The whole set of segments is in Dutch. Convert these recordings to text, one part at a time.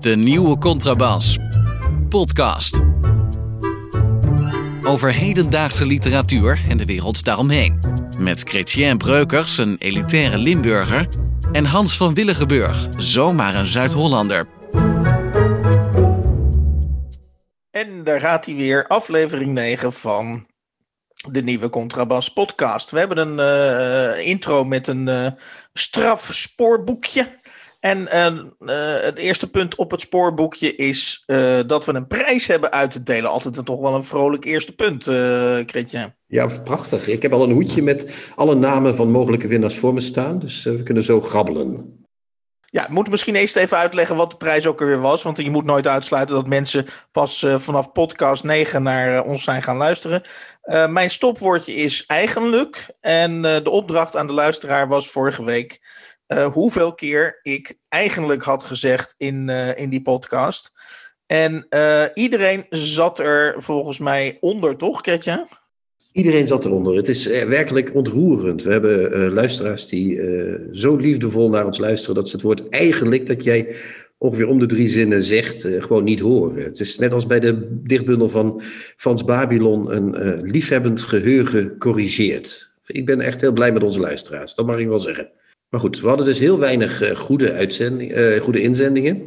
De nieuwe Contrabas. Podcast. Over hedendaagse literatuur en de wereld daaromheen. Met Chrétien Breukers, een elitaire Limburger. En Hans van Willigenburg, zomaar een Zuid-Hollander. En daar gaat hij weer, aflevering 9 van de nieuwe Contrabas podcast. We hebben een uh, intro met een uh, straf spoorboekje. En uh, het eerste punt op het spoorboekje is dat we een prijs hebben uit te delen. Altijd een, toch wel een vrolijk eerste punt, uh. Ja, prachtig. Ik heb al een hoedje met alle namen van mogelijke winnaars voor me staan. Dus we kunnen zo grabbelen. Ja, we moeten misschien eerst even uitleggen wat de prijs ook alweer was. Want je moet nooit uitsluiten dat mensen pas uh, vanaf podcast 9 naar uh, ons zijn gaan luisteren. Uh, mijn stopwoordje is eigenlijk. En de opdracht aan de luisteraar was vorige week hoeveel keer ik eigenlijk had gezegd in, in die podcast. En iedereen zat er volgens mij onder, toch, Ketje? Iedereen zat eronder. Het is werkelijk ontroerend. We hebben uh, luisteraars die uh, zo liefdevol naar ons luisteren dat ze het woord eigenlijk dat jij ongeveer om de drie zinnen zegt, gewoon niet horen. Het is net als bij de dichtbundel van Frans Babylon een liefhebbend geheugen corrigeert. Ik ben echt heel blij met onze luisteraars, dat mag ik wel zeggen. Maar goed, we hadden dus heel weinig goede, uitzending, goede inzendingen.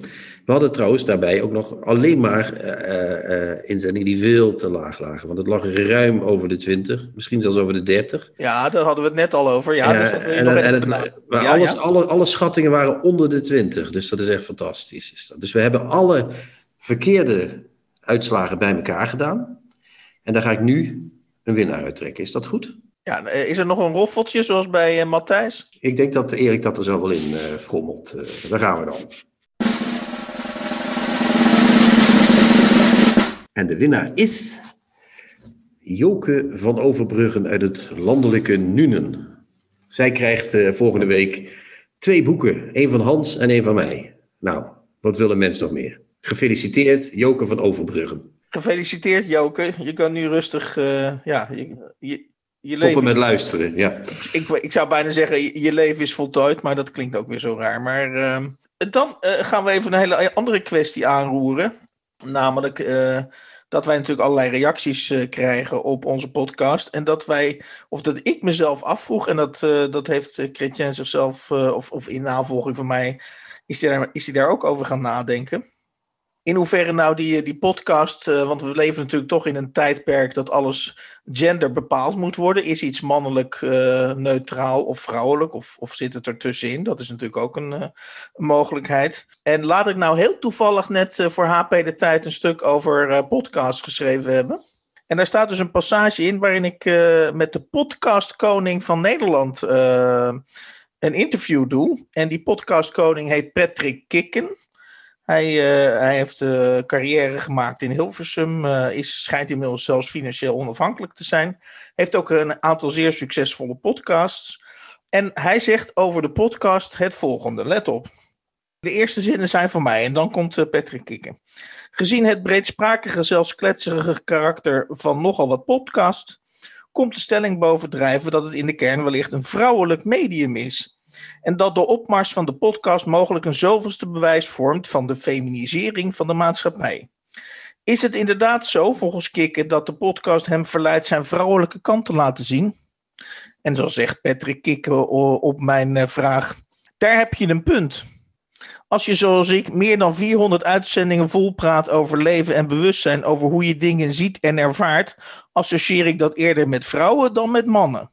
We hadden trouwens daarbij ook nog alleen maar uh, uh, inzendingen die veel te laag lagen. Want het lag ruim over de 20, misschien zelfs over de 30. Ja, daar hadden we het net al over. Ja, dus dat en, en, en maar ja, alles, ja. Alle, alle schattingen waren onder de 20. Dus dat is echt fantastisch. Is dat. Dus we hebben alle verkeerde uitslagen bij elkaar gedaan. En daar ga ik nu een winnaar uittrekken. Is dat goed? Ja, is er nog een roffeltje zoals bij uh, Matthijs? Ik denk dat Erik dat er zo wel in frommelt. daar gaan we dan. En de winnaar is Joke van Overbruggen uit het landelijke Nuenen. Zij krijgt uh, volgende week twee boeken. één van Hans en één van mij. Nou, wat willen mensen nog meer? Gefeliciteerd, Joke van Overbruggen. Gefeliciteerd, Joke. Je kan nu rustig, uh, ja, je, je, je leven met luisteren, ja. Ik, ik zou bijna zeggen, je leven is voltooid, maar dat klinkt ook weer zo raar. Maar uh, dan gaan we even een hele andere kwestie aanroeren. Namelijk dat wij natuurlijk allerlei reacties uh, krijgen op onze podcast. En dat wij, of dat ik mezelf afvroeg, en dat, uh, dat heeft Chrétien zichzelf, of, of in navolging van mij, is hij daar, is hij daar ook over gaan nadenken in hoeverre nou die, die podcast, uh, want we leven natuurlijk toch in een tijdperk dat alles gender bepaald moet worden. Is iets mannelijk uh, neutraal of vrouwelijk of, of zit het ertussenin? Dat is natuurlijk ook een, een mogelijkheid. En laat ik nou heel toevallig net voor HP de Tijd een stuk over podcast geschreven hebben. En daar staat dus een passage in waarin ik met de podcastkoning van Nederland een interview doe. En die podcastkoning heet Patrick Kikken. Hij, uh, hij heeft uh, carrière gemaakt in Hilversum, uh, is, schijnt inmiddels zelfs financieel onafhankelijk te zijn. Heeft ook een aantal zeer succesvolle podcasts. En hij zegt over de podcast het volgende, let op. De eerste zinnen zijn van mij en dan komt Patrick Kikken. Gezien het breedsprakige, zelfs kletserige karakter van nogal wat podcast, komt de stelling bovendrijven dat het in de kern wellicht een vrouwelijk medium is en dat de opmars van de podcast mogelijk een zoveelste bewijs vormt van de feminisering van de maatschappij. Is het inderdaad zo, volgens Kikke, dat de podcast hem verleidt zijn vrouwelijke kant te laten zien? En zo zegt Patrick Kikke op mijn eh, vraag: daar heb je een punt. Als je zoals ik meer dan 400 uitzendingen volpraat over leven en bewustzijn, over hoe je dingen ziet en ervaart, associeer ik dat eerder met vrouwen dan met mannen.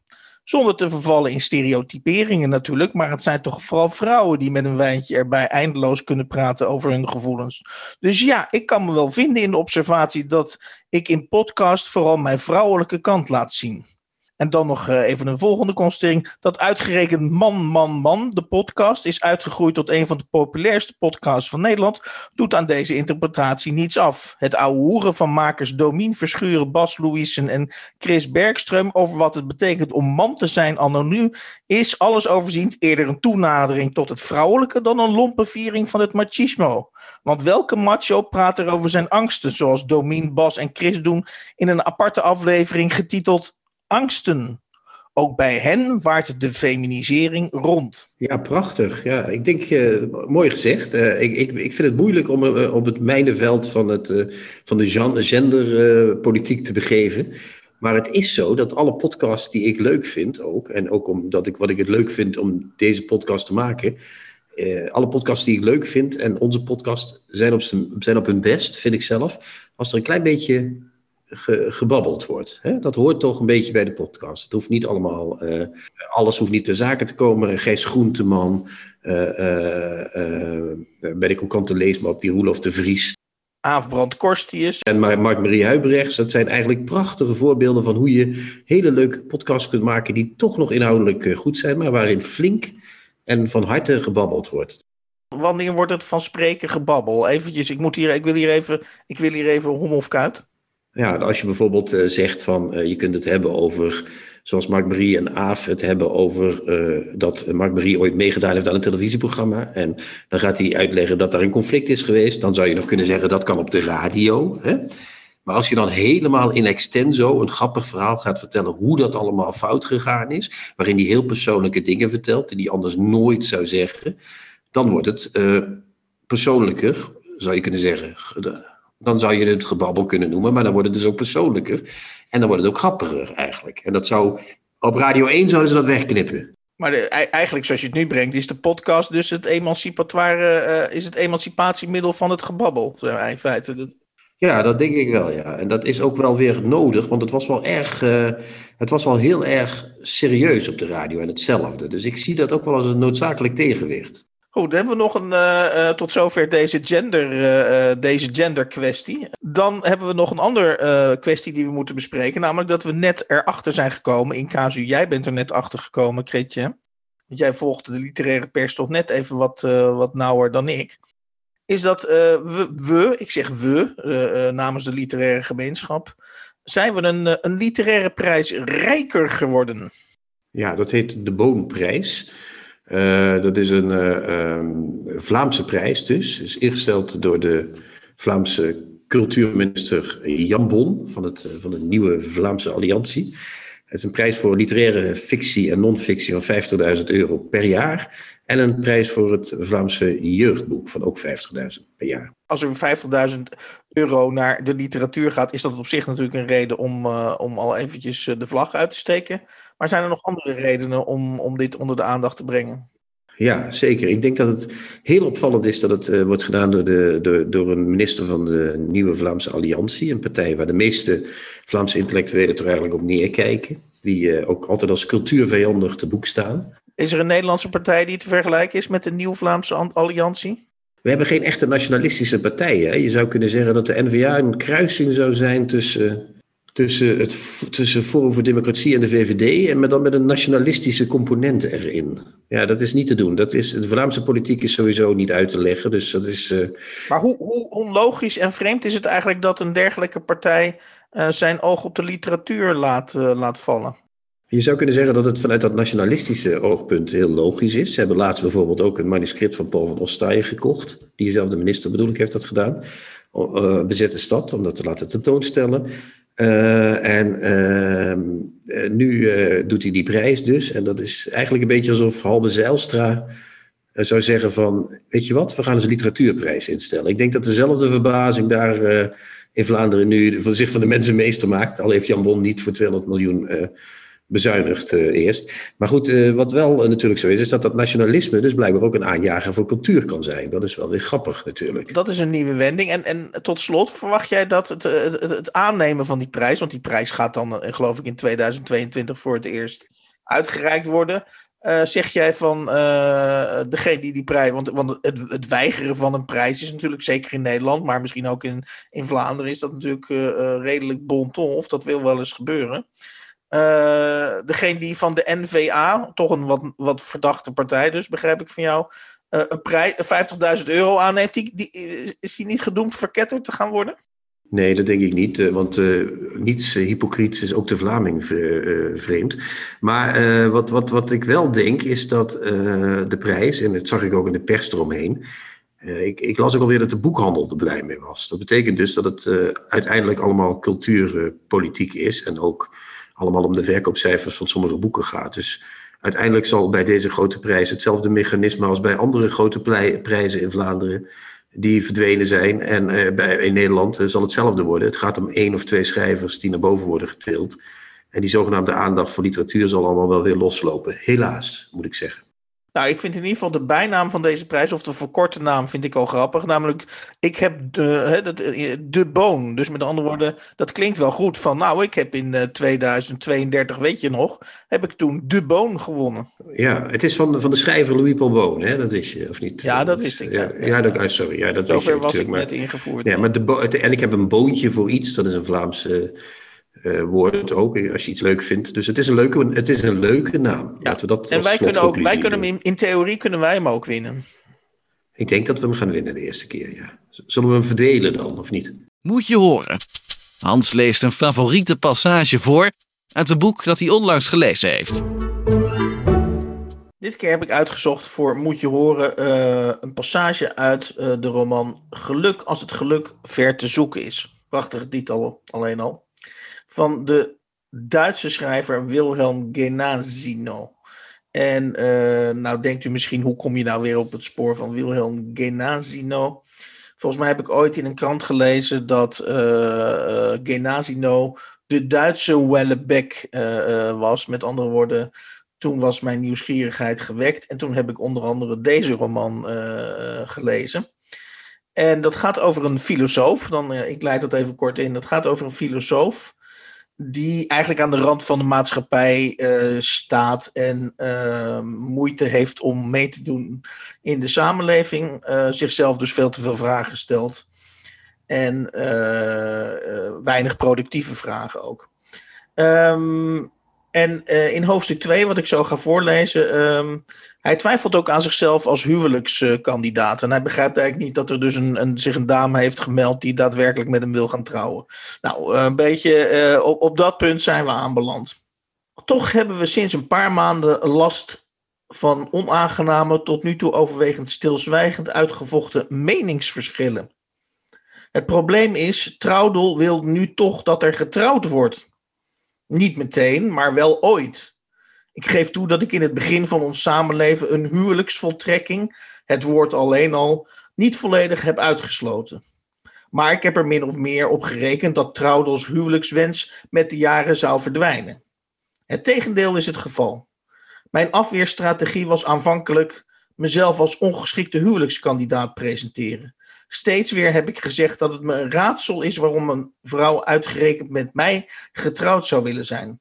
Zonder te vervallen in stereotyperingen natuurlijk, maar het zijn toch vooral vrouwen die met een wijntje erbij eindeloos kunnen praten over hun gevoelens. Dus ja, ik kan me wel vinden in de observatie dat ik in podcast vooral mijn vrouwelijke kant laat zien. En dan nog uh, even een volgende constatering. Dat uitgerekend Man, Man, Man, de podcast, is uitgegroeid tot een van de populairste podcasts van Nederland, doet aan deze interpretatie niets af. Het ouwe hoeren van makers Domien Verschuren, Bas Louisen en Chris Bergström over wat het betekent om man te zijn anoniem, is alles overziend eerder een toenadering tot het vrouwelijke dan een lompe viering van het machismo. Want welke macho praat er over zijn angsten, zoals Domien, Bas en Chris doen in een aparte aflevering getiteld angsten. Ook bij hen waart de feminisering rond. Ja, prachtig. Ja, ik denk, uh, mooi gezegd. Uh, ik, ik, ik vind het moeilijk om uh, op het mijnenveld van, het, van de genderpolitiek te begeven. Maar het is zo dat alle podcasts die ik leuk vind ook, en ook omdat ik wat ik het leuk vind om deze podcast te maken, alle podcasts die ik leuk vind en onze podcast zijn op, zijn op hun best, vind ik zelf, als er een klein beetje gebabbeld wordt. Hè? Dat hoort toch een beetje bij de podcast. Het hoeft niet allemaal, uh, alles hoeft niet ter zake te komen. Gijs Groenteman, uh, uh, bij de krokante leesmap, die Roelof de Vries. Aafbrand Korstius. En Mark-Marie Huibrechts. Dat zijn eigenlijk prachtige voorbeelden van hoe je hele leuke podcasts kunt maken die toch nog inhoudelijk goed zijn, maar waarin flink en van harte gebabbeld wordt. Wanneer wordt het van spreken gebabbel? Eventjes, ik, moet hier, ik, wil, hier even, ik wil hier even hom of kuit. Ja, als je bijvoorbeeld uh, zegt van uh, je kunt het hebben over, zoals Mark Marie en Aaf het hebben over uh, dat Mark Marie ooit meegedaan heeft aan een televisieprogramma. En dan gaat hij uitleggen dat daar een conflict is geweest. Dan zou je nog kunnen zeggen dat kan op de radio. Hè? Maar als je dan helemaal in extenso een grappig verhaal gaat vertellen hoe dat allemaal fout gegaan is, waarin hij heel persoonlijke dingen vertelt die hij anders nooit zou zeggen, dan wordt het persoonlijker, zou je kunnen zeggen dan zou je het gebabbel kunnen noemen, maar dan wordt het dus ook persoonlijker. En dan wordt het ook grappiger eigenlijk. En dat zou, op Radio 1 zouden ze dat wegknippen. Maar de, eigenlijk, zoals je het nu brengt, is de podcast dus het emancipatoire, uh, is het emancipatiemiddel van het gebabbel, in feite. Dat... Ja, dat denk ik wel, ja. En dat is ook wel weer nodig, want het was wel erg, uh, het was wel heel erg serieus op de radio en hetzelfde. Dus ik zie dat ook wel als een noodzakelijk tegenwicht. Goed, dan hebben we nog een, uh, tot zover deze gender, uh, deze gender kwestie. Dan hebben we nog een andere kwestie die we moeten bespreken. Namelijk dat we net erachter zijn gekomen. In casu, jij bent er net achter gekomen, Kretje. Want jij volgde de literaire pers toch net even wat, wat nauwer dan ik. Is dat we, we, ik zeg we, namens de literaire gemeenschap, zijn we een, een literaire prijs rijker geworden. Ja, dat heet de Boomprijs. Uh, dat is een uh, um, Vlaamse prijs dus. is ingesteld door de Vlaamse cultuurminister Jan Bon van, het, van de nieuwe Vlaamse Alliantie. Het is een prijs voor literaire fictie en non-fictie van 50.000 euro per jaar. En een prijs voor het Vlaamse jeugdboek van ook 50.000 per jaar. Als er 50.000 euro naar de literatuur gaat, is dat op zich natuurlijk een reden om, uh, om al eventjes de vlag uit te steken. Maar zijn er nog andere redenen om, om dit onder de aandacht te brengen? Ja, zeker. Ik denk dat het heel opvallend is dat het uh, wordt gedaan door, de, door, door een minister van de nieuwe Vlaamse Alliantie. Een partij waar de meeste Vlaamse intellectuelen toch eigenlijk op neerkijken. Die uh, ook altijd als cultuurvijandig te boek staan. Is er een Nederlandse partij die te vergelijken is met de nieuwe Vlaamse Alliantie? We hebben geen echte nationalistische partijen. Hè? Je zou kunnen zeggen dat de NVA een kruising zou zijn tussen tussen, het, tussen Forum voor Democratie en de VVD, en met dan met een nationalistische component erin. Ja, dat is niet te doen. Dat is, de Vlaamse politiek is sowieso niet uit te leggen. Dus dat is, uh... Maar hoe, hoe onlogisch en vreemd is het eigenlijk dat een dergelijke partij uh, zijn oog op de literatuur laat, uh, laat vallen? Je zou kunnen zeggen dat het vanuit dat nationalistische oogpunt heel logisch is. Ze hebben laatst bijvoorbeeld ook een manuscript van Paul van Ostaaien gekocht. Diezelfde minister bedoel ik heeft dat gedaan. bezette stad, om dat te laten tentoonstellen. Uh, en uh, nu uh, doet hij die prijs dus. En dat is eigenlijk een beetje alsof Halbe Zijlstra zou zeggen van... weet je wat, we gaan eens een literatuurprijs instellen. Ik denk dat dezelfde verbazing daar in Vlaanderen nu... Voor zich van de mensen meester maakt. Al heeft Jan Bon niet voor 200 miljoen bezuinigd uh, eerst. Maar goed, uh, wat wel uh, natuurlijk zo is, is dat dat nationalisme dus blijkbaar ook een aanjager voor cultuur kan zijn. Dat is wel weer grappig natuurlijk. Dat is een nieuwe wending. En, en tot slot, verwacht jij dat het, het, het aannemen van die prijs, want die prijs gaat dan geloof ik in 2022 voor het eerst uitgereikt worden. zeg jij van degene die die prijs. Want, want het, het, weigeren van een prijs is natuurlijk zeker in Nederland, maar misschien ook in, in Vlaanderen is dat natuurlijk redelijk bon ton. Of dat wil wel eens gebeuren. Uh, degene die van de NVA, toch een wat, wat verdachte partij dus, begrijp ik van jou, uh, een prijs, 50.000 euro aanneemt, die, die, is die niet gedoemd verketterd te gaan worden? Nee, dat denk ik niet, want niets hypocriets is ook de Vlaming vreemd. Maar wat, wat, wat ik wel denk is dat de prijs, en dat zag ik ook in de pers eromheen, ik, ik, las ook alweer dat de boekhandel er blij mee was. Dat betekent dus dat het uiteindelijk allemaal cultuurpolitiek is en ook allemaal om de verkoopcijfers van sommige boeken gaat. Dus uiteindelijk zal bij deze grote prijs hetzelfde mechanisme als bij andere grote prijzen in Vlaanderen die verdwenen zijn. En uh, bij, in Nederland zal hetzelfde worden. Het gaat om één of twee schrijvers die naar boven worden getild. En die zogenaamde aandacht voor literatuur zal allemaal wel weer loslopen. Helaas, moet ik zeggen. Nou, ik vind in ieder geval de bijnaam van deze prijs, of de verkorte naam, vind ik al grappig. Namelijk, ik heb de, de, de boon. Dus met andere woorden, dat klinkt wel goed. Van nou, ik heb in uh, eh, 2032, weet je nog, heb ik toen de boon gewonnen. Ja, het is van, van de schrijver Louis Paul Boon, hè? dat wist je, of niet? Ja, dat wist ik. Ja, ja, dat, ah, sorry. Ja, dat Zover was ik net ingevoerd. Ja, maar de en ik heb een boontje voor iets, dat is een Vlaamse uh, woord ook, als je iets leuk vindt. Dus het is een leuke, het is een leuke naam. Ja. we dat en wij kunnen, ook, wij kunnen hem in, in, theorie kunnen wij hem ook winnen. Ik denk dat we hem gaan winnen de eerste keer, ja. Zullen we hem verdelen dan, of niet? Moet je horen. Hans leest een favoriete passage voor uit een boek dat hij onlangs gelezen heeft. Dit keer heb ik uitgezocht voor Moet je horen uh, een passage uit uh, de roman Geluk als het geluk ver te zoeken is. Prachtige titel alleen al van de Duitse schrijver Wilhelm Genazino. En uh, nou denkt u misschien, hoe kom je nou weer op het spoor van Wilhelm Genazino? Volgens mij heb ik ooit in een krant gelezen dat uh, Genazino de Duitse Wellebeck was. Met andere woorden, toen was mijn nieuwsgierigheid gewekt. En toen heb ik onder andere deze roman gelezen. En dat gaat over een filosoof. Dan, ik leid dat even kort in. Dat gaat over een filosoof die eigenlijk aan de rand van de maatschappij uh, staat en uh, moeite heeft om mee te doen in de samenleving, uh, zichzelf dus veel te veel vragen stelt en weinig productieve vragen ook. Um, en in hoofdstuk 2, wat ik zo ga voorlezen, um, hij twijfelt ook aan zichzelf als huwelijkskandidaat. En hij begrijpt eigenlijk niet dat er dus een, een, zich een dame heeft gemeld die daadwerkelijk met hem wil gaan trouwen. Nou, eh, een beetje uh, op, op dat punt zijn we aanbeland. Toch hebben we sinds een paar maanden last van onaangename, tot nu toe overwegend stilzwijgend uitgevochten meningsverschillen. Het probleem is, Troudel wil nu toch dat er getrouwd wordt. Niet meteen, maar wel ooit. Ik geef toe dat ik in het begin van ons samenleven een huwelijksvoltrekking, het woord alleen al, niet volledig heb uitgesloten. Maar ik heb er min of meer op gerekend dat Troudels huwelijkswens met de jaren zou verdwijnen. Het tegendeel is het geval. Mijn afweerstrategie was aanvankelijk mezelf als ongeschikte huwelijkskandidaat presenteren. Steeds weer heb ik gezegd dat het me een raadsel is waarom een vrouw uitgerekend met mij getrouwd zou willen zijn.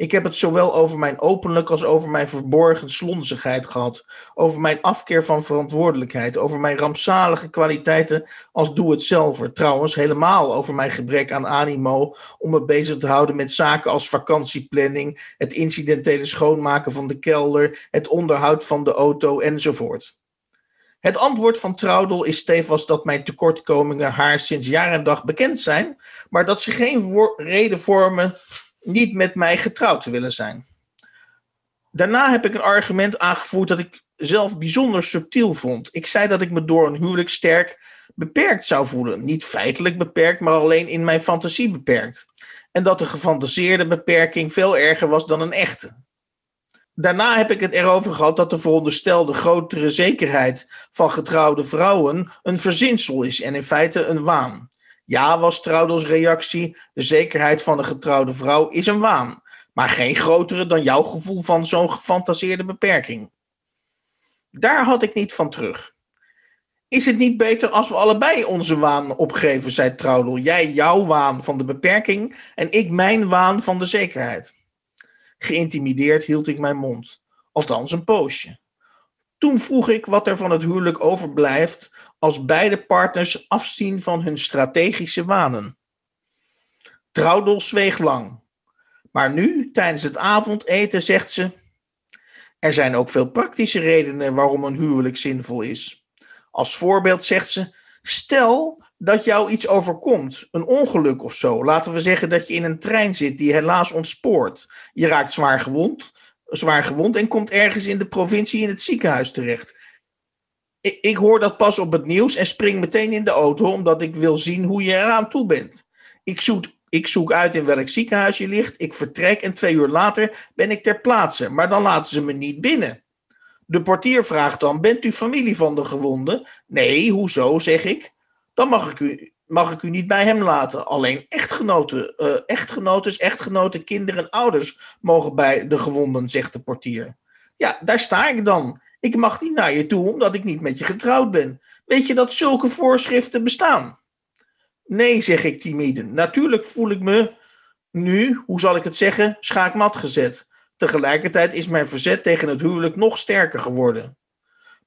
Ik heb het zowel over mijn openlijk als over mijn verborgen slonzigheid gehad. Over mijn afkeer van verantwoordelijkheid. Over mijn rampzalige kwaliteiten als doe-het-zelver. Trouwens, helemaal over mijn gebrek aan animo om me bezig te houden met zaken als vakantieplanning, het incidentele schoonmaken van de kelder, het onderhoud van de auto enzovoort. Het antwoord van Troudel is stevast dat mijn tekortkomingen haar sinds jaar en dag bekend zijn, maar dat ze geen reden vormen niet met mij getrouwd te willen zijn. Daarna heb ik een argument aangevoerd dat ik zelf bijzonder subtiel vond. Ik zei dat ik me door een huwelijk sterk beperkt zou voelen. Niet feitelijk beperkt, maar alleen in mijn fantasie beperkt. En dat de gefantaseerde beperking veel erger was dan een echte. Daarna heb ik het erover gehad dat de veronderstelde grotere zekerheid van getrouwde vrouwen een verzinsel is en in feite een waan. Ja, was Troudels reactie. De zekerheid van een getrouwde vrouw is een waan. Maar geen grotere dan jouw gevoel van zo'n gefantaseerde beperking. Daar had ik niet van terug. Is het niet beter als we allebei onze waan opgeven, zei Troudel. Jij jouw waan van de beperking en ik mijn waan van de zekerheid. Geïntimideerd hield ik mijn mond. Althans een poosje. Toen vroeg ik wat er van het huwelijk overblijft als beide partners afzien van hun strategische wanen. Troudel zweeg lang. Maar nu, tijdens het avondeten, zegt ze: Er zijn ook veel praktische redenen waarom een huwelijk zinvol is. Als voorbeeld zegt ze: Stel dat jou iets overkomt, een ongeluk of zo. Laten we zeggen dat je in een trein zit die helaas ontspoort. Je raakt zwaar gewond, zwaar gewond en komt ergens in de provincie in het ziekenhuis terecht ik, ik hoor dat pas op het nieuws en spring meteen in de auto, omdat ik wil zien hoe je eraan toe bent. Ik zoek, Ik zoek uit in welk ziekenhuis je ligt. Ik vertrek en twee uur later ben ik ter plaatse. Maar dan laten ze me niet binnen. De portier vraagt dan: Bent u familie van de gewonde? Nee, hoezo, zeg ik. Dan mag ik u, mag ik u niet bij hem laten. Alleen echtgenoten, uh, echtgenotes, echtgenoten, kinderen en ouders mogen bij de gewonden, zegt de portier. Ja, daar sta ik dan. Ik mag niet naar je toe omdat ik niet met je getrouwd ben. Weet je dat zulke voorschriften bestaan? Nee, zeg ik timide. Natuurlijk voel ik me nu, hoe zal ik het zeggen, schaakmat gezet. Tegelijkertijd is mijn verzet tegen het huwelijk nog sterker geworden.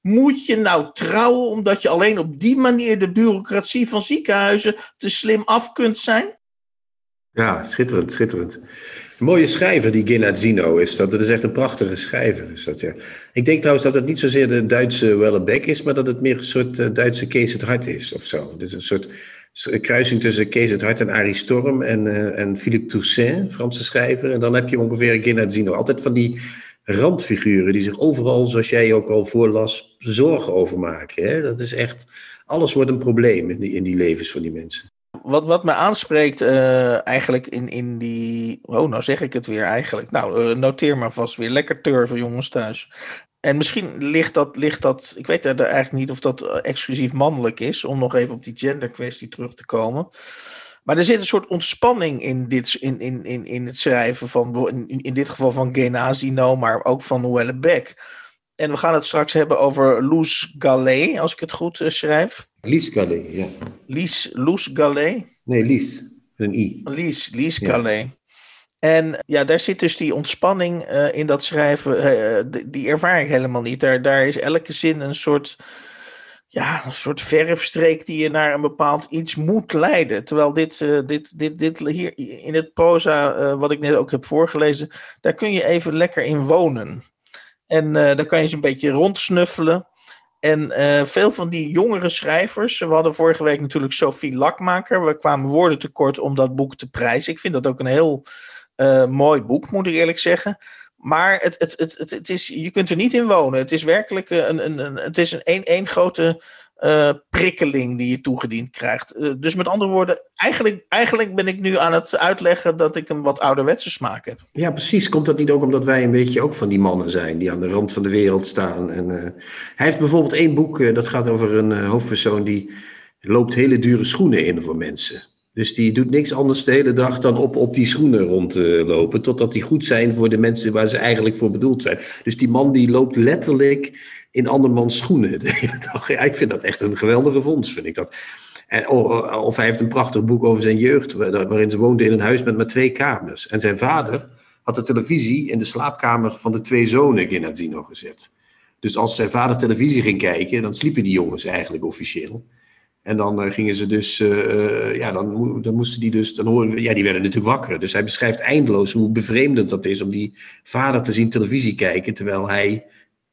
Moet je nou trouwen omdat je alleen op die manier de bureaucratie van ziekenhuizen te slim af kunt zijn? Ja, schitterend, schitterend. Mooie schrijver, die Gennadzino is dat. Dat is echt een prachtige schrijver. Is dat. Ik denk trouwens dat het niet zozeer de Duitse Wellebeck is, maar dat het meer een soort uh, Duitse Kees het Hart is of zo. Dus een soort kruising tussen Kees het Hart en Arie Storm en, uh, en Philippe Toussaint, Franse schrijver. En dan heb je ongeveer Gennadzino. Altijd van die randfiguren die zich overal, zoals jij ook al voorlas, zorgen over maken. Hè? Dat is echt, alles wordt een probleem in die, in die levens van die mensen. Wat, wat me aanspreekt uh, eigenlijk in, in die. Oh, nou zeg ik het weer eigenlijk. Nou, uh, noteer maar vast weer. Lekker turven, jongens thuis. En misschien ligt dat, ligt dat. Ik weet eigenlijk niet of dat exclusief mannelijk is. Om nog even op die genderkwestie terug te komen. Maar er zit een soort ontspanning in, dit, in, in, in, in het schrijven van, in, in dit geval van Genazino, maar ook van Noelle Beck. En we gaan het straks hebben over Loes Gallet, als ik het goed uh, schrijf. Lies Gallet, ja. Lies, Loes Gallet? Nee, Lies, een i. Lies, Lies ja. Gallet. En ja, daar zit dus die ontspanning uh, in dat schrijven, uh, die, die ervaar ik helemaal niet. Daar, daar is elke zin een soort ja, een soort verfstreek die je naar een bepaald iets moet leiden. Terwijl dit, uh, dit, dit, dit hier in het proza, uh, wat ik net ook heb voorgelezen, daar kun je even lekker in wonen. En uh, daar kan je eens een beetje rondsnuffelen. En veel van die jongere schrijvers, we hadden vorige week natuurlijk Sophie Lakmaker. We kwamen woorden tekort om dat boek te prijzen. Ik vind dat ook een heel mooi boek, moet ik eerlijk zeggen. Maar het, het, het, het, het is, je kunt er niet in wonen. Het is werkelijk een, een, een, het is een, een grote uh, prikkeling die je toegediend krijgt. Uh, dus met andere woorden, eigenlijk, eigenlijk ben ik nu aan het uitleggen dat ik een wat ouderwetse smaak heb. Ja, precies. Komt dat niet ook omdat wij een beetje ook van die mannen zijn die aan de rand van de wereld staan? En, hij heeft bijvoorbeeld één boek dat gaat over een hoofdpersoon die loopt hele dure schoenen in voor mensen. Dus die doet niks anders de hele dag dan op, op die schoenen rondlopen. totdat die goed zijn voor de mensen waar ze eigenlijk voor bedoeld zijn. Dus die man die loopt letterlijk in andermans schoenen de hele dag. Ja, ik vind dat echt een geweldige vondst, vind ik dat. En, of hij heeft een prachtig boek over zijn jeugd, waarin ze woonde in een huis met maar twee kamers. En zijn vader had de televisie in de slaapkamer van de twee zonen gezet. Dus als zijn vader televisie ging kijken, dan sliepen die jongens eigenlijk officieel. En dan uh, gingen ze dus, uh, ja, dan, dan moesten die dus, dan horen ja, die werden natuurlijk wakker. Dus hij beschrijft eindeloos hoe bevreemdend dat is om die vader te zien televisie kijken, terwijl hij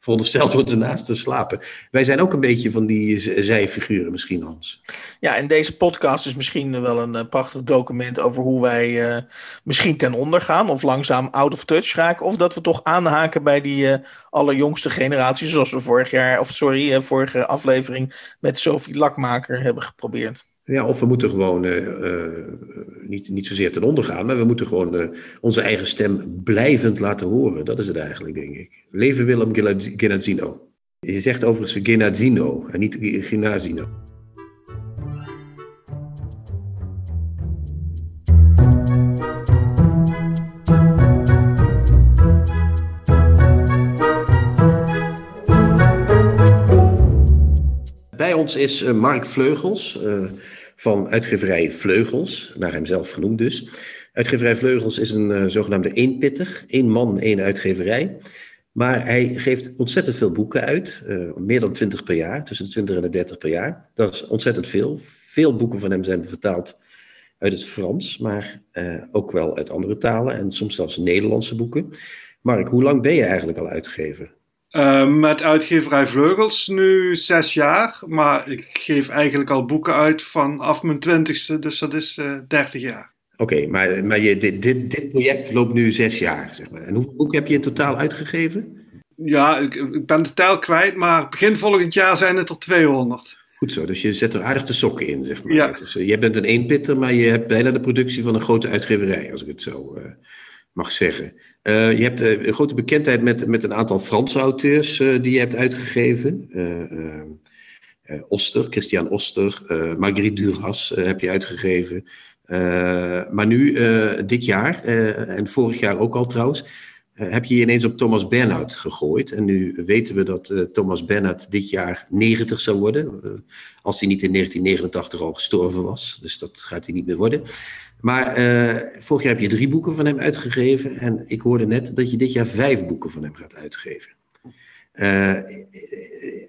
verondersteld wordt ernaast te slapen. Wij zijn ook een beetje van die zijfiguren misschien, Hans. Ja, en deze podcast is misschien wel een uh, prachtig document over hoe wij uh, misschien ten onder gaan of langzaam out of touch raken. Of dat we toch aanhaken bij die uh, allerjongste generatie, zoals we vorig jaar, of sorry, vorige aflevering met Sophie Lakmaker hebben geprobeerd. Ja, of we moeten gewoon uh, uh, niet, niet zozeer ten onder gaan, maar we moeten gewoon uh, onze eigen stem blijvend laten horen. Dat is het eigenlijk, denk ik. Leven Willem Genazzino. Je zegt overigens Genazzino en niet Genazzino. Ons is uh, Mark Vleugels uh, van uitgeverij Vleugels, naar hem zelf genoemd dus. Uitgeverij Vleugels is een uh, zogenaamde eenpitter, één man, één uitgeverij. Maar hij geeft ontzettend veel boeken uit, meer dan 20 per jaar, tussen de 20 en de 30 per jaar. Dat is ontzettend veel. Veel boeken van hem zijn vertaald uit het Frans, maar ook wel uit andere talen en soms zelfs Nederlandse boeken. Mark, hoe lang ben je eigenlijk al uitgever? Uh, met uitgeverij Vleugels nu zes jaar, maar ik geef eigenlijk al boeken uit vanaf mijn twintigste, dus dat is uh, dertig jaar. Oké, okay, maar, maar je, dit, dit, dit project loopt nu zes jaar, zeg maar. En hoeveel boeken heb je in totaal uitgegeven? Ja, ik, ik ben de tel kwijt, maar begin volgend jaar zijn het er 200. Goed zo, dus je zet er aardig de sokken in, zeg maar. Ja. Dus, uh, jij bent een eenpitter, maar je hebt bijna de productie van een grote uitgeverij, als ik het zo uh, mag zeggen. Uh, je hebt een grote bekendheid met, met een aantal Franse auteurs die je hebt uitgegeven. Oster, Christian Oster, Marguerite Duras heb je uitgegeven. maar nu, dit jaar, en vorig jaar ook al trouwens, heb je ineens op Thomas Bernhard gegooid. En nu weten we dat Thomas Bernhard dit jaar 90 zou worden. Als hij niet in 1989 al gestorven was. Dus dat gaat hij niet meer worden. Maar uh, vorig jaar heb je drie boeken van hem uitgegeven. En ik hoorde net dat je dit jaar vijf boeken van hem gaat uitgeven.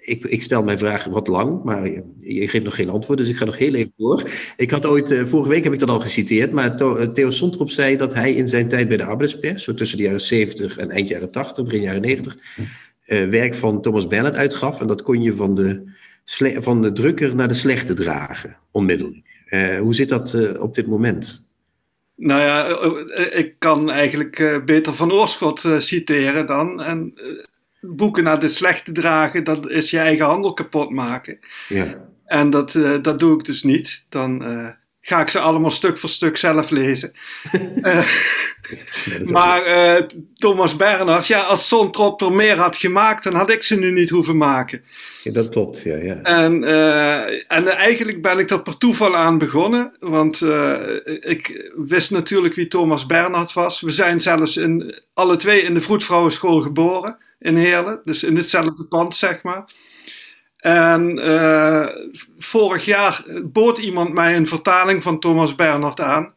ik, ik, stel mijn vraag wat lang, maar je, geeft nog geen antwoord, dus ik ga nog heel even door. Ik had ooit, vorige week heb ik dat al geciteerd, maar Theo Sontrop zei dat hij in zijn tijd bij de arbeidspers, zo tussen de jaren 70 en eind jaren 80, begin jaren 90, werk van Thomas Bernhard uitgaf. En dat kon je van de, van de drukker naar de slechte dragen, onmiddellijk. Uh, hoe zit dat uh, op dit moment? Nou ja, ik kan eigenlijk beter van Oorschot citeren dan. En boeken naar de slechte dragen, dat is je eigen handel kapot maken. Ja. En dat, dat doe ik dus niet. Dan ga ik ze allemaal stuk voor stuk zelf lezen. maar uh, Thomas Bernhard, ja, als Sontrop er meer had gemaakt, dan had ik ze nu niet hoeven maken. Ja, dat klopt, ja. ja. En, uh, en eigenlijk ben ik er per toeval aan begonnen, want ik wist natuurlijk wie Thomas Bernhard was. We zijn zelfs in, alle twee in de Vroedvrouwenschool geboren in Heerlen, dus in hetzelfde pand, zeg maar. En uh, vorig jaar bood iemand mij een vertaling van Thomas Bernhard aan.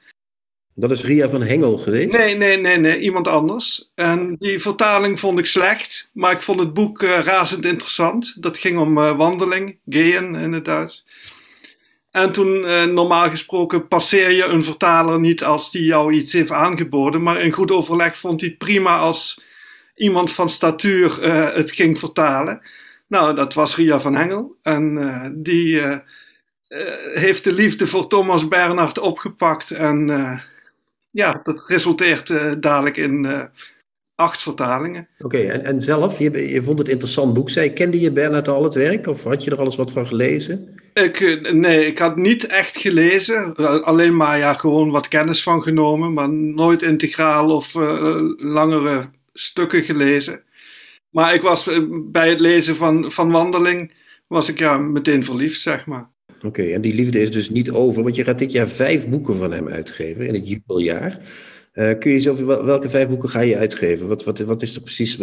Dat is Ria van Hengel geweest? Nee, nee, nee, nee, iemand anders. En die vertaling vond ik slecht, maar ik vond het boek uh, razend interessant. Dat ging om uh, wandeling, gehen in het Duits. En toen, normaal gesproken, passeer je een vertaler niet als die jou iets heeft aangeboden. Maar in goed overleg vond hij het prima als iemand van statuur het ging vertalen. Nou, dat was Ria van Hengel. En uh, die uh, uh, heeft de liefde voor Thomas Bernhard opgepakt. En ja, dat resulteert dadelijk in acht vertalingen. Oké, okay, en, en zelf, je, je vond het interessant boek. Zij, kende je Bernhard al het werk? Of had je er alles wat van gelezen? Ik, nee, ik had niet echt gelezen. Alleen maar ja, gewoon wat kennis van genomen. Maar nooit integraal of langere stukken gelezen. Maar ik was bij het lezen van, van Wandeling, was ik ja meteen verliefd, zeg maar. Oké, okay, en die liefde is dus niet over, want je gaat dit jaar vijf boeken van hem uitgeven in het jubeljaar. Uh, kun je over welke vijf boeken ga je uitgeven? Wat, wat, wat is er precies?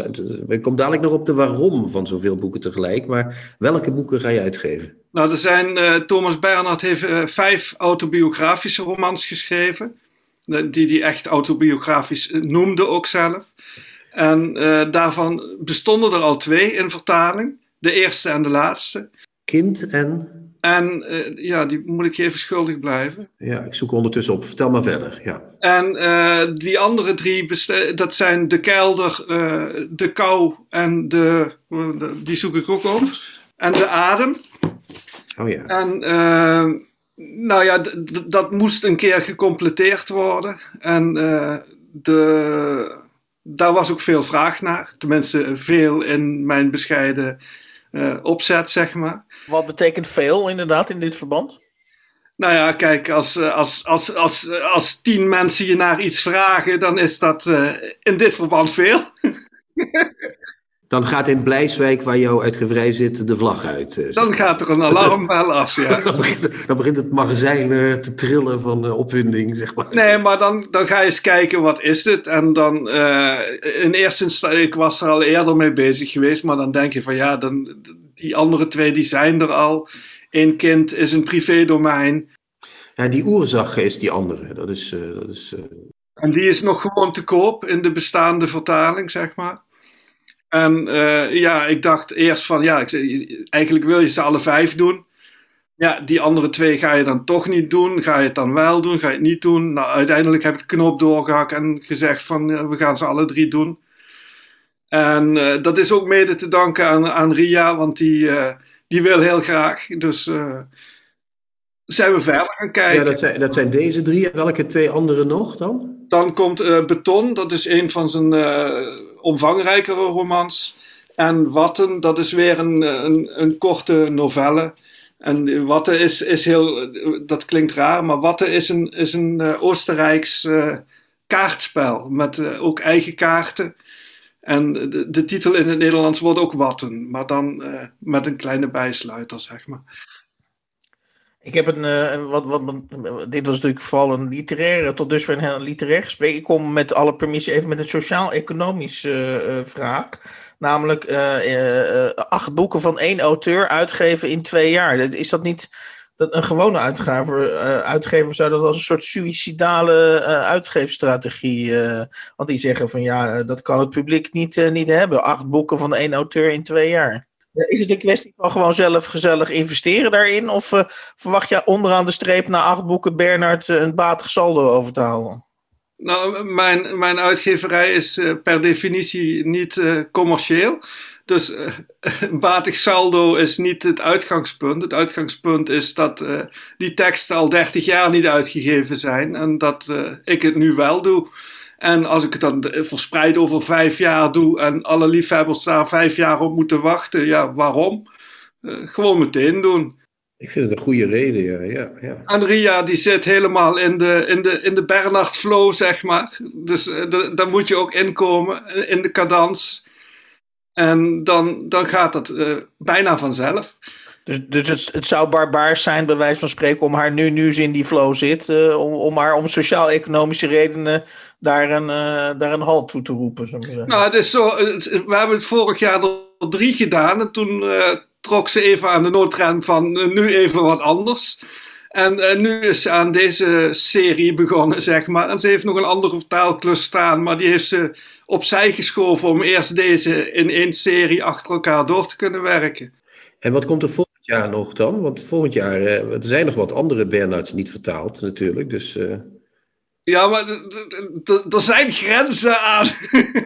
Ik kom dadelijk nog op de waarom van zoveel boeken tegelijk, maar welke boeken ga je uitgeven? Nou, er zijn, uh, Thomas Bernhard heeft uh, vijf autobiografische romans geschreven, die hij echt autobiografisch noemde ook zelf. En uh, daarvan bestonden er al twee in vertaling. De eerste en de laatste. Kind en? En uh, ja, die moet ik je even schuldig blijven. Ja, ik zoek ondertussen op. Vertel maar verder. Ja. En uh, die andere drie, dat zijn de kelder, de kou en de, die zoek ik ook op. En de adem. Oh ja. En nou ja, dat moest een keer gecompleteerd worden. En de daar was ook veel vraag naar. Tenminste, veel in mijn bescheiden uh, opzet, zeg maar. Wat betekent veel inderdaad in dit verband? Nou ja, kijk, als, als, als, als, als tien mensen je naar iets vragen, dan is dat uh, in dit verband veel. Dan gaat in Blijswijk, waar jouw uitgeverij zit, de vlag uit. Uh, dan gaat er een alarmbel af, ja. dan, begint, dan, begint, het magazijn uh, te trillen van uh, opwinding, zeg maar. Nee, maar dan, dan ga je eens kijken, wat is het? En dan, in eerste instantie, ik was er al eerder mee bezig geweest, maar dan denk je van ja, dan, die andere twee, die zijn er al. Eén kind is een privédomein. Ja, die oerzag is die andere, dat is... dat is En die is nog gewoon te koop in de bestaande vertaling, zeg maar. En uh, ja, ik dacht eerst van, ja, ik, eigenlijk wil je ze alle vijf doen. Ja, die andere twee ga je dan toch niet doen. Ga je het dan wel doen? Ga je het niet doen? Nou, uiteindelijk heb ik de knop doorgehakt en gezegd van, we gaan ze alle drie doen. En uh, dat is ook mede te danken aan, Ria, want die, die wil heel graag. Dus zijn we verder gaan kijken. Ja, dat zijn, dat zijn deze drie. En welke twee andere nog dan? Dan komt Beton, dat is een van zijn omvangrijkere romans. En Watten, dat is weer een, een, een korte novelle. En Watte is, is heel, dat klinkt raar, maar Watte is een, is een uh, Oostenrijks kaartspel met ook eigen kaarten. En de, de, titel in het Nederlands wordt ook Watten, maar dan met een kleine bijsluiter, zeg maar. Ik heb een, wat, wat, dit was natuurlijk vooral een literaire, tot dusver een literair gesprek. Ik kom met alle permissie even met een sociaal-economische vraag. Namelijk uh, uh, acht boeken van één auteur uitgeven in twee jaar. Is dat niet dat een gewone uitgever, uitgever zou dat als een soort suïcidale uitgeefstrategie. want die zeggen van ja, dat kan het publiek niet, niet hebben. Acht boeken van één auteur in twee jaar. Is het een kwestie van gewoon zelf gezellig investeren daarin? Of verwacht je onderaan de streep na acht boeken Bernard een batig saldo over te houden? Nou, mijn, mijn uitgeverij is per definitie niet commercieel. Dus uh, batig saldo is niet het uitgangspunt. Het uitgangspunt is dat die teksten al 30 jaar niet uitgegeven zijn en dat ik het nu wel doe. En als ik het dan verspreid over vijf jaar doe en alle liefhebbers daar vijf jaar op moeten wachten, ja, waarom? gewoon meteen doen. Ik vind het een goede reden, ja. ja, ja. En Ria die zit helemaal in de, in de, in de Bernard flow, zeg maar. Dus uh, daar moet je ook inkomen, in de cadans. En dan, dan gaat dat uh, bijna vanzelf. Dus, dus het, het zou barbaars zijn, bij wijze van spreken, om haar nu, nu ze in die flow zit, uh, om, om haar om sociaal-economische redenen daar een, daar een halt toe te roepen. Zo nou, het is zo, we hebben het vorig jaar er drie gedaan en toen trok ze even aan de noodrem van uh, nu even wat anders. En uh, nu is ze aan deze serie begonnen, zeg maar. En ze heeft nog een andere vertaalklus staan, maar die heeft ze opzij geschoven om eerst deze in één serie achter elkaar door te kunnen werken. En wat komt er volgend jaar nog dan? Want volgend jaar, uh, er zijn nog wat andere Bernards niet vertaald natuurlijk, dus... Ja, maar er zijn grenzen aan.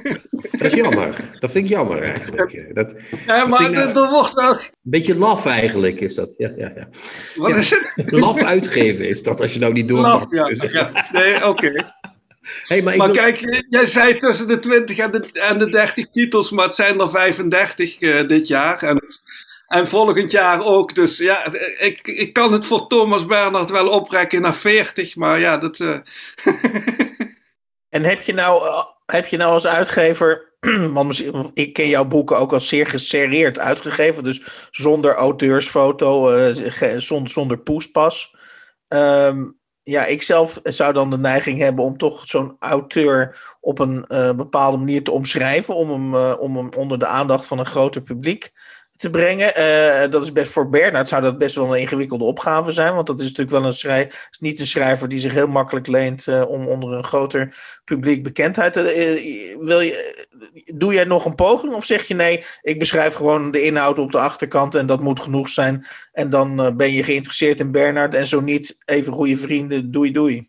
Dat is jammer. Dat vind ik jammer eigenlijk. Dat, ja, maar er wordt wel... Een beetje laf eigenlijk is dat. Ja, ja, ja. Wat ja, is het? Laf uitgeven is dat als je nou niet doorpakt. Ja, ja. Nee, oké. Okay. Hey, maar, maar wil... kijk, jij zei tussen de 20 en de, en de 30 titels, maar het zijn er 35 uh, dit jaar. En en volgend jaar ook. Dus ja, ik, ik kan het voor Thomas Bernhard wel oprekken naar 40, maar ja, dat. Uh... en heb je, nou, heb je nou als uitgever. Want ik ken jouw boeken ook als zeer geserreerd uitgegeven. Dus zonder auteursfoto, uh, zonder, zonder poespas. Um, ja, ik zelf zou dan de neiging hebben om toch zo'n auteur op een bepaalde manier te omschrijven. Om hem, om hem onder de aandacht van een groter publiek te brengen. Uh, dat is best voor Bernard zou dat best wel een ingewikkelde opgave zijn. Want dat is natuurlijk wel een schrijver, is niet een schrijver die zich heel makkelijk leent uh, om onder een groter publiek bekendheid te. Uh, wil je, doe jij nog een poging of zeg je nee, ik beschrijf gewoon de inhoud op de achterkant en dat moet genoeg zijn. En dan ben je geïnteresseerd in Bernard en zo niet even goede vrienden, doei doei.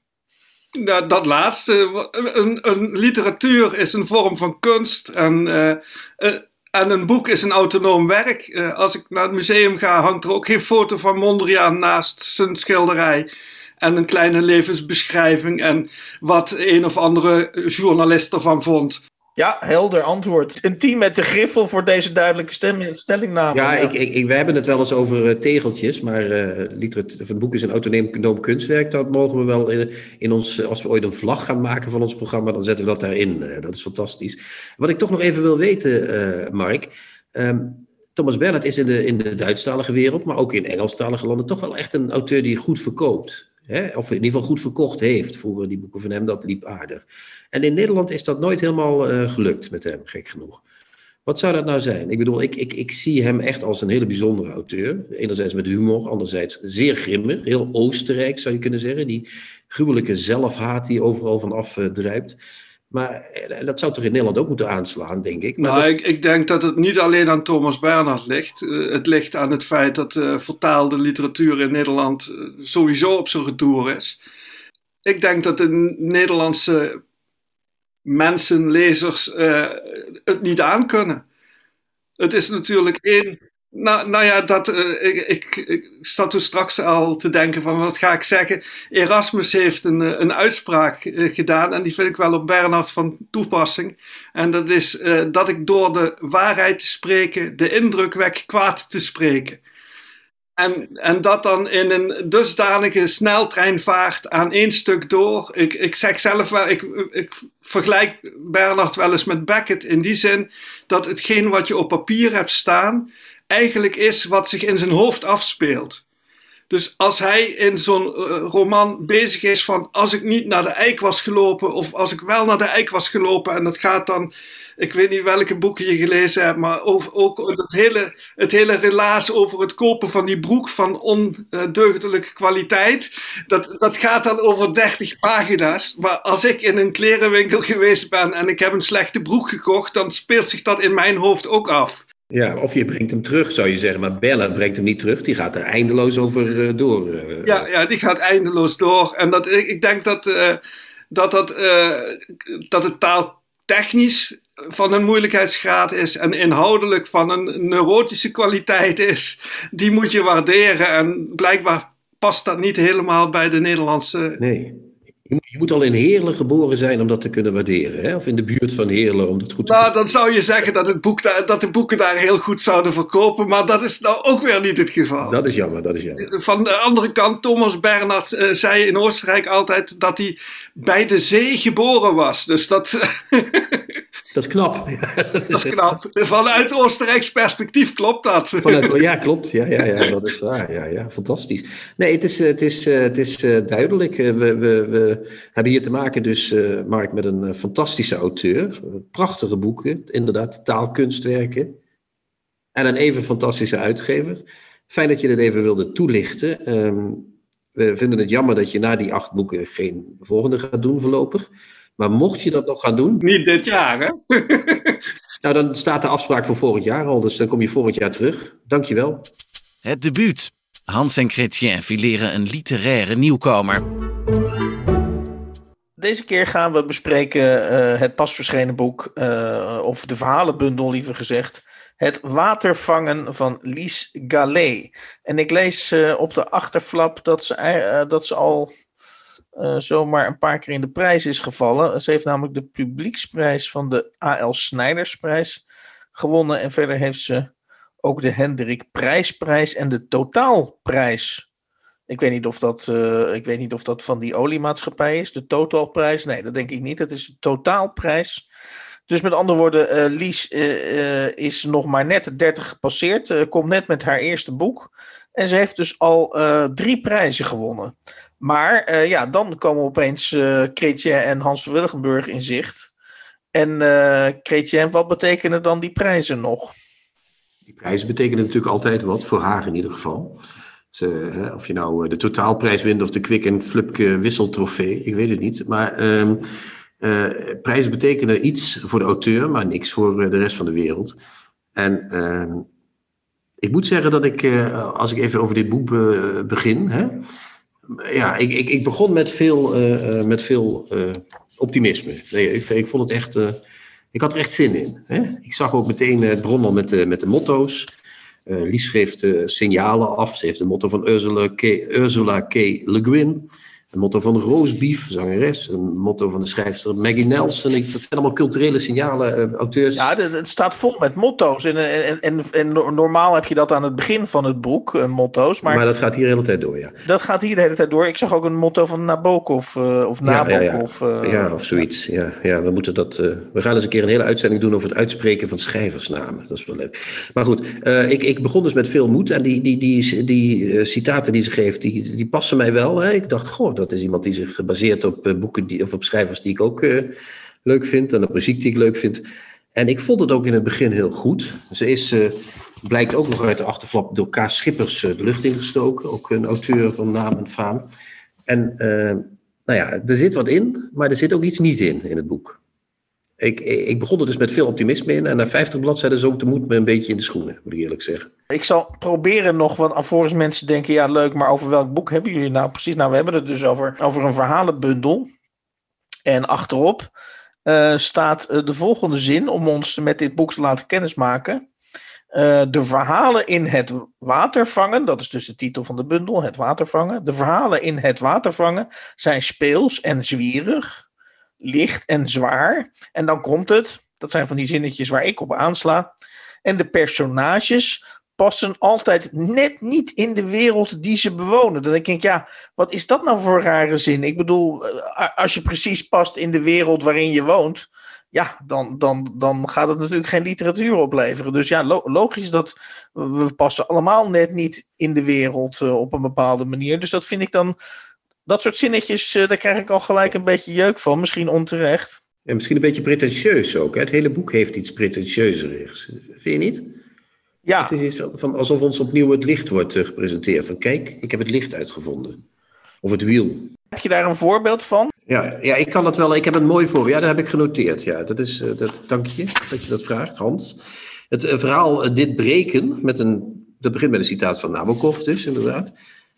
Nou, dat laatste. Een, een, literatuur is een vorm van kunst. En en een boek is een autonoom werk. Uh, als ik naar het museum ga, hangt er ook geen foto van Mondriaan naast zijn schilderij. En een kleine levensbeschrijving en wat een of andere journalist ervan vond. Ja, helder antwoord. Een team met de griffel voor deze duidelijke stem, stellingname. Ja, ja. Ik, ik, wij hebben het wel eens over uh, tegeltjes, maar uh, het boek is een autonoom kunstwerk. Dat mogen we wel in, in ons, als we ooit een vlag gaan maken van ons programma, dan zetten we dat daarin. Uh, dat is fantastisch. Wat ik toch nog even wil weten, Mark. Um, Thomas Bernhard is in de, in de Duitsstalige wereld, maar ook in Engelstalige landen, toch wel echt een auteur die goed verkoopt. Hè? Of in ieder geval goed verkocht heeft. Vroeger die boeken van hem, dat liep aardig. En in Nederland is dat nooit helemaal uh, gelukt met hem, gek genoeg. Wat zou dat nou zijn? Ik bedoel, ik, ik, ik zie hem echt als een hele bijzondere auteur. Enerzijds met humor, anderzijds zeer grimmig. Heel Oostenrijk zou je kunnen zeggen. Die gruwelijke zelfhaat die overal van afdruipt. Uh, maar eh, dat zou toch in Nederland ook moeten aanslaan, denk ik. Maar nou, dat... ik, ik, denk dat het niet alleen aan Thomas Bernhard ligt. Uh, het ligt aan het feit dat uh, vertaalde literatuur in Nederland uh, sowieso op zijn retour is. Ik denk dat de Nederlandse mensen, lezers, het niet aankunnen. Het is natuurlijk één nou, nou ja, dat, uh, ik, ik, ik zat toen straks al te denken van wat ga ik zeggen. Erasmus heeft een, eh, een uitspraak uh, gedaan en die vind ik wel op Bernhard van toepassing. En dat is dat ik door de waarheid te spreken de indruk wek kwaad te spreken. En, en dat dan in een dusdanige sneltreinvaart aan één stuk door. Ik, ik zeg zelf wel, ik, ik vergelijk Bernard wel eens met Beckett in die zin dat hetgeen wat je op papier hebt staan, eigenlijk is wat zich in zijn hoofd afspeelt. Dus als hij in zo'n uh, roman bezig is van als ik niet naar de eik was gelopen of als ik wel naar de eik was gelopen en dat gaat dan, ik weet niet welke boeken je gelezen hebt, maar over, ook het hele, het hele relaas over het kopen van die broek van ondeugdelijke kwaliteit, dat, dat gaat dan over 30 pagina's. Maar als ik in een klerenwinkel geweest ben en ik heb een slechte broek gekocht, dan speelt zich dat in mijn hoofd ook af. Ja, of je brengt hem terug, zou je zeggen. Maar Bella brengt hem niet terug. Die gaat er eindeloos over uh, door. Uh. Ja, ja, die gaat eindeloos door. En dat, ik, ik denk dat, uh, dat, dat, dat het taaltechnisch van een moeilijkheidsgraad is en inhoudelijk van een neurotische kwaliteit is. Die moet je waarderen. En blijkbaar past dat niet helemaal bij de Nederlandse... Nee. Je moet al in Heerlen geboren zijn om dat te kunnen waarderen. Hè? Of in de buurt van Heerlen om dat goed te Nou, dan zou je zeggen dat, het boek daar, dat de boeken daar heel goed zouden verkopen. Maar dat is nou ook weer niet het geval. Dat is jammer, dat is jammer. Van de andere kant, Thomas Bernhard uh, zei in Oostenrijk altijd dat hij bij de zee geboren was. Dus dat... Dat is knap. Ja, dat, is knap. Vanuit Oostenrijks perspectief klopt dat. Vanuit, ja, klopt. Ja, ja, ja, dat is waar. Ja, ja, fantastisch. Nee, het is, het is, het is duidelijk. We, we, we hebben hier te maken dus, Mark, met een fantastische auteur. Prachtige boeken, inderdaad, taalkunstwerken. En een even fantastische uitgever. Fijn dat je dit even wilde toelichten. Um, we vinden het jammer dat je na die acht boeken geen volgende gaat doen voorlopig. Maar mocht je dat nog gaan doen. Niet dit jaar, hè? nou, dan staat de afspraak voor volgend jaar al. Dus dan kom je volgend jaar terug. Dankjewel. Het debuut. Hans en Chrétien fileren een literaire nieuwkomer. Deze keer gaan we bespreken uh, het pas verschenen boek, uh, of de verhalenbundel liever gezegd. Het watervangen van Lies Gallet. En ik lees uh, op de achterflap dat ze, dat ze al uh, zomaar een paar keer in de prijs is gevallen. Ze heeft namelijk de publieksprijs van de A.L. Snijdersprijs gewonnen. En verder heeft ze ook de Hendrik Prijsprijs en de Totaalprijs. Ik weet niet of dat, uh, ik weet niet of dat van die oliemaatschappij is. De Totaalprijs. Nee, dat denk ik niet. Het is de Totaalprijs. Dus met andere woorden, uh, Lies is nog maar net 30 gepasseerd. komt net met haar eerste boek. En ze heeft dus al drie prijzen gewonnen. Maar uh, ja, dan komen opeens uh, en Hans van Willigenburg in zicht. En uh, wat betekenen dan die prijzen nog? Die prijzen betekenen natuurlijk altijd wat, voor haar in ieder geval. Of je nou de totaalprijs wint of de Kwik en Flupke wisseltrofee, ik weet het niet. Maar um, prijzen betekenen iets voor de auteur, maar niks voor de rest van de wereld. En ehm, ik moet zeggen dat ik, als ik even over dit boek begin... Hè, ja, ik, ik, ik begon met veel, uh, met veel uh, optimisme. Nee, ik, ik vond het echt. Ik had er echt zin in. Hè? Ik zag ook meteen het bron met de, met de motto's. Lies schreef signalen af. Ze heeft de motto van Ursula K. Ursula K. Le Guin. Een motto van Roosbief, zangeres. Een motto van de schrijfster Maggie Nelson. Ik, dat zijn allemaal culturele signalen, uh, auteurs. Ja, het staat vol met motto's. En, en, en, en, normaal heb je dat aan het begin van het boek, uh, motto's. Maar, maar dat gaat hier de hele tijd door, ja. Dat gaat hier de hele tijd door. Ik zag ook een motto van Nabokov. Uh, of Nabokov. Ja, ja, ja. ja, of zoiets. Ja, ja, we, moeten dat, we gaan eens een keer een hele uitzending doen over het uitspreken van schrijversnamen. Dat is wel leuk. Maar goed, ik, ik begon dus met veel moed. En die, die, die, die, die citaten die ze geeft, die, die passen mij wel. Hè. Ik dacht, goh, dat is iemand die zich baseert op uh, boeken die, of op schrijvers die ik ook uh, leuk vind en op muziek die ik leuk vind. En ik vond het ook in het begin heel goed. Ze is, uh, blijkt ook nog uit de achterflap door K. Schippers de lucht ingestoken. Ook een auteur van naam en faam. En nou ja, er zit wat in, maar er zit ook iets niet in, in het boek. Ik, ik begon er dus met veel optimisme in. En na 50 bladzijden zonk de moed me een beetje in de schoenen, moet ik eerlijk zeggen. Ik zal proberen nog, want alvorens mensen denken, ja leuk, maar over welk boek hebben jullie nou precies? Nou, we hebben het dus over, over een verhalenbundel. En achterop uh, staat uh, de volgende zin om ons met dit boek te laten kennismaken. Uh, de verhalen in het watervangen, dat is dus de titel van de bundel, het watervangen. De verhalen in het watervangen zijn speels en zwierig licht en zwaar. En dan komt het, dat zijn van die zinnetjes waar ik op aansla. En de personages passen altijd net niet in de wereld die ze bewonen. Dan denk ik, ja, wat is dat nou voor rare zin? Ik bedoel, eh, als je precies past in de wereld waarin je woont, ja, dan, dan, dan gaat het natuurlijk geen literatuur opleveren. Dus ja, logisch dat we passen allemaal net niet in de wereld uh, op een bepaalde manier. Dus dat vind ik dan, dat soort zinnetjes, uh, daar krijg ik al gelijk een beetje jeuk van, misschien onterecht. En misschien een beetje pretentieus ook. Hè? Het hele boek heeft iets pretentieuzerigs. Vind je niet? Ja. Het is iets van, alsof ons opnieuw het licht wordt uh, gepresenteerd. Van kijk, ik heb het licht uitgevonden. Of het wiel. Heb je daar een voorbeeld van? Ja, ja ik kan dat wel. Ik heb een mooi voorbeeld. Ja, dat heb ik genoteerd. Ja, dat is, uh, dat, dank je dat je dat vraagt, Hans. Het verhaal Dit breken, met een, dat begint met een citaat van Nabokov dus, inderdaad.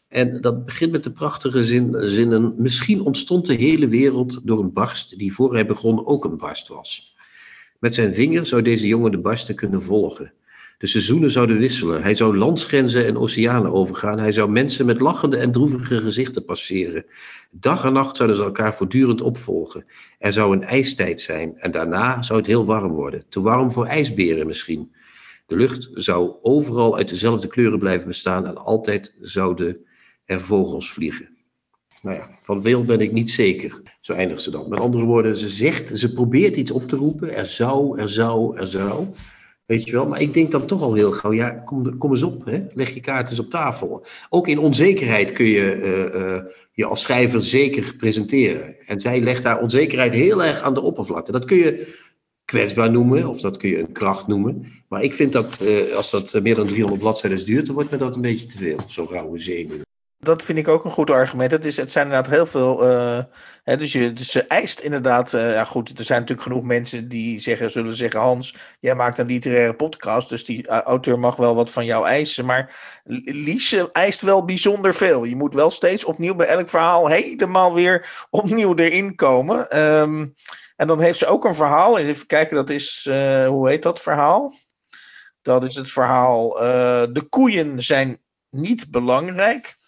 En dat begint met de prachtige zin, zinnen. Misschien ontstond de hele wereld door een barst die voor hij begon ook een barst was. Met zijn vinger zou deze jongen de barsten kunnen volgen. De seizoenen zouden wisselen. Hij zou landsgrenzen en oceanen overgaan. Hij zou mensen met lachende en droevige gezichten passeren. Dag en nacht zouden ze elkaar voortdurend opvolgen. Er zou een ijstijd zijn en daarna zou het heel warm worden. Te warm voor ijsberen misschien. De lucht zou overal uit dezelfde kleuren blijven bestaan en altijd zouden er vogels vliegen. Nou ja, van veel ben ik niet zeker. Zo eindigt ze dan. Met andere woorden, ze zegt, ze probeert iets op te roepen. Er zou, er zou, er zou. Weet je wel, maar ik denk dan toch al heel gauw, ja, kom, kom eens op, hè? leg je kaart eens op tafel. Ook in onzekerheid kun je uh, je als schrijver zeker presenteren. En zij legt haar onzekerheid heel erg aan de oppervlakte. Dat kun je kwetsbaar noemen, of dat kun je een kracht noemen. Maar ik vind dat, uh, als dat meer dan 300 bladzijden duurt, dan wordt me dat een beetje te veel, zo'n rauwe zenuw. Dat vind ik ook een goed argument. Het, is, het zijn inderdaad heel veel. Uh, hè, dus, je, dus ze eist inderdaad. Uh, ja, goed, er zijn natuurlijk genoeg mensen die zeggen, zullen zeggen: Hans, jij maakt een literaire podcast. Dus die uh, auteur mag wel wat van jou eisen. Maar Liesje eist wel bijzonder veel. Je moet wel steeds opnieuw bij elk verhaal helemaal weer opnieuw erin komen. Um, en dan heeft ze ook een verhaal. Even kijken, dat is. hoe heet dat verhaal? Dat is het verhaal. de koeien zijn niet belangrijk.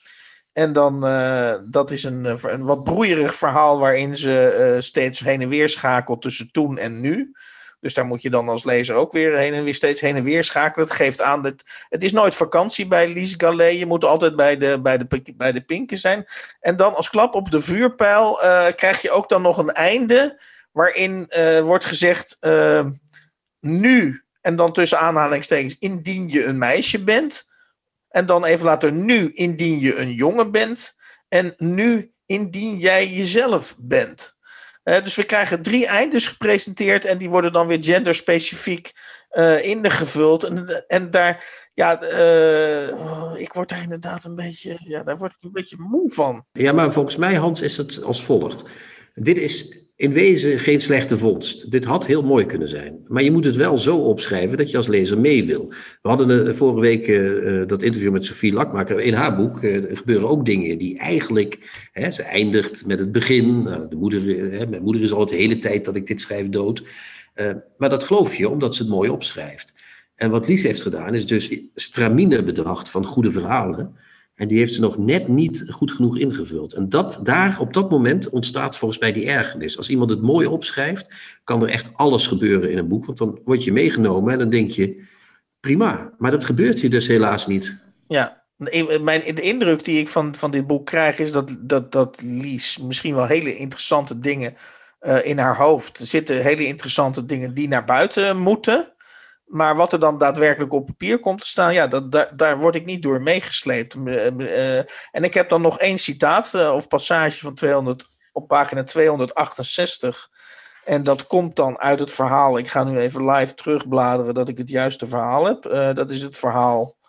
En dan, uh, dat is een, een wat broeierig verhaal waarin ze uh, steeds heen en weer schakelt tussen toen en nu. Dus daar moet je dan als lezer ook weer heen en weer steeds heen en weer schakelen. Het geeft aan dat het is nooit vakantie bij Lies Gallet. Je moet altijd bij de, bij, de, bij de pinken zijn. En dan als klap op de vuurpijl krijg je ook dan nog een einde waarin wordt gezegd nu en dan tussen aanhalingstekens indien je een meisje bent. En dan even later nu indien je een jongen bent. En nu indien jij jezelf bent. Dus we krijgen drie eindes gepresenteerd en die worden dan weer genderspecifiek uh, ingevuld. En, en daar, ja, uh, ik word daar inderdaad een beetje, ja, daar word ik een beetje moe van. Ja, maar volgens mij, Hans, is het als volgt. Dit is in wezen geen slechte vondst. Dit had heel mooi kunnen zijn. Maar je moet het wel zo opschrijven dat je als lezer mee wil. We hadden uh, vorige week uh, dat interview met Sophie Lakmaker. In haar boek gebeuren ook dingen die eigenlijk... Hè, ze eindigt met het begin. Nou, de moeder, mijn moeder is al de hele tijd dat ik dit schrijf dood. maar dat geloof je omdat ze het mooi opschrijft. En wat Lies heeft gedaan is dus stramine bedacht van goede verhalen... En die heeft ze nog net niet goed genoeg ingevuld. En dat, daar, op dat moment ontstaat volgens mij die ergernis. Als iemand het mooi opschrijft, kan er echt alles gebeuren in een boek. Want dan word je meegenomen en dan denk je, prima. Maar dat gebeurt hier dus helaas niet. Ja, mijn, de indruk die ik van, van dit boek krijg is dat, dat, dat Lies misschien wel hele interessante dingen uh, in haar hoofd. Zitten hele interessante dingen die naar buiten moeten. Maar wat er dan daadwerkelijk op papier komt te staan, ja, dat, daar, daar word ik niet door meegesleept. Uh, en ik heb dan nog één citaat uh, of passage van 200, op pagina 268. En dat komt dan uit het verhaal. Ik ga nu even live terugbladeren dat ik het juiste verhaal heb. dat is het verhaal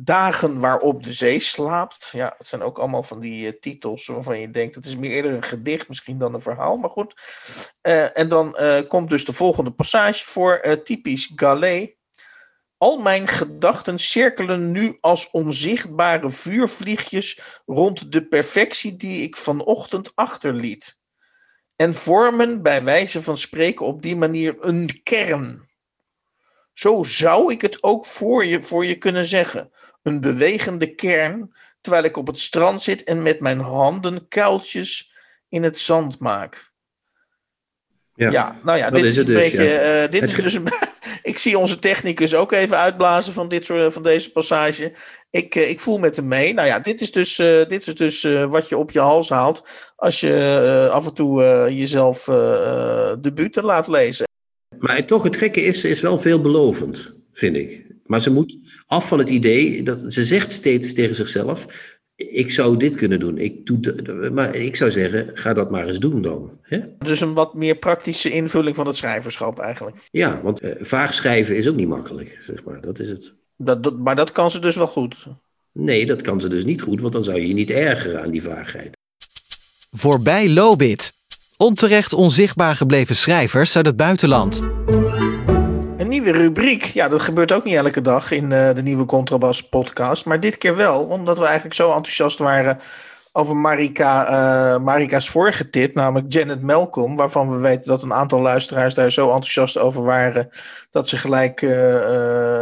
Dagen waarop de zee slaapt. Ja, het zijn ook allemaal van die uh, titels waarvan je denkt, het is meer eerder een gedicht misschien dan een verhaal, maar goed. Uh, en dan uh, komt dus de volgende passage voor, typisch Gallet. Al mijn gedachten cirkelen nu als onzichtbare vuurvliegjes rond de perfectie die ik vanochtend achterliet. En vormen bij wijze van spreken op die manier een kern. Zo zou ik het ook voor je, voor je kunnen zeggen een bewegende kern, terwijl ik op het strand zit en met mijn handen kuiltjes in het zand maak. Ja, ja nou ja, dit is, een dus, beetje. Ja. Uh, dit is dus een, Ik zie onze technicus ook even uitblazen van, dit soort, van deze passage. Ik, eh, ik voel met hem mee. Nou ja, dit is dus, uh, dit is dus wat je op je hals haalt als je af en toe jezelf de buten laat lezen. Maar toch, het gekke is, is wel veelbelovend, vind ik. Maar ze moet af van het idee, dat ze zegt steeds tegen zichzelf, ik zou dit kunnen doen. Ik doe maar ik zou zeggen, ga dat maar eens doen dan. Hè? Dus een wat meer praktische invulling van het schrijverschap eigenlijk. Ja, want uh, vaag schrijven is ook niet makkelijk, zeg maar. Dat is het. Dat, dat, maar dat kan ze dus wel goed. Nee, dat kan ze dus niet goed, want dan zou je je niet ergeren aan die vaagheid. Voorbij Lobit. Onterecht onzichtbaar gebleven schrijvers uit het buitenland. Nieuwe rubriek. Ja, dat gebeurt ook niet elke dag in uh, de nieuwe Contrabas podcast. Maar dit keer wel, omdat we eigenlijk zo enthousiast waren over Marika, uh, Marika's vorige tip, namelijk Janet Malcolm, waarvan we weten dat een aantal luisteraars daar zo enthousiast over waren dat ze gelijk uh,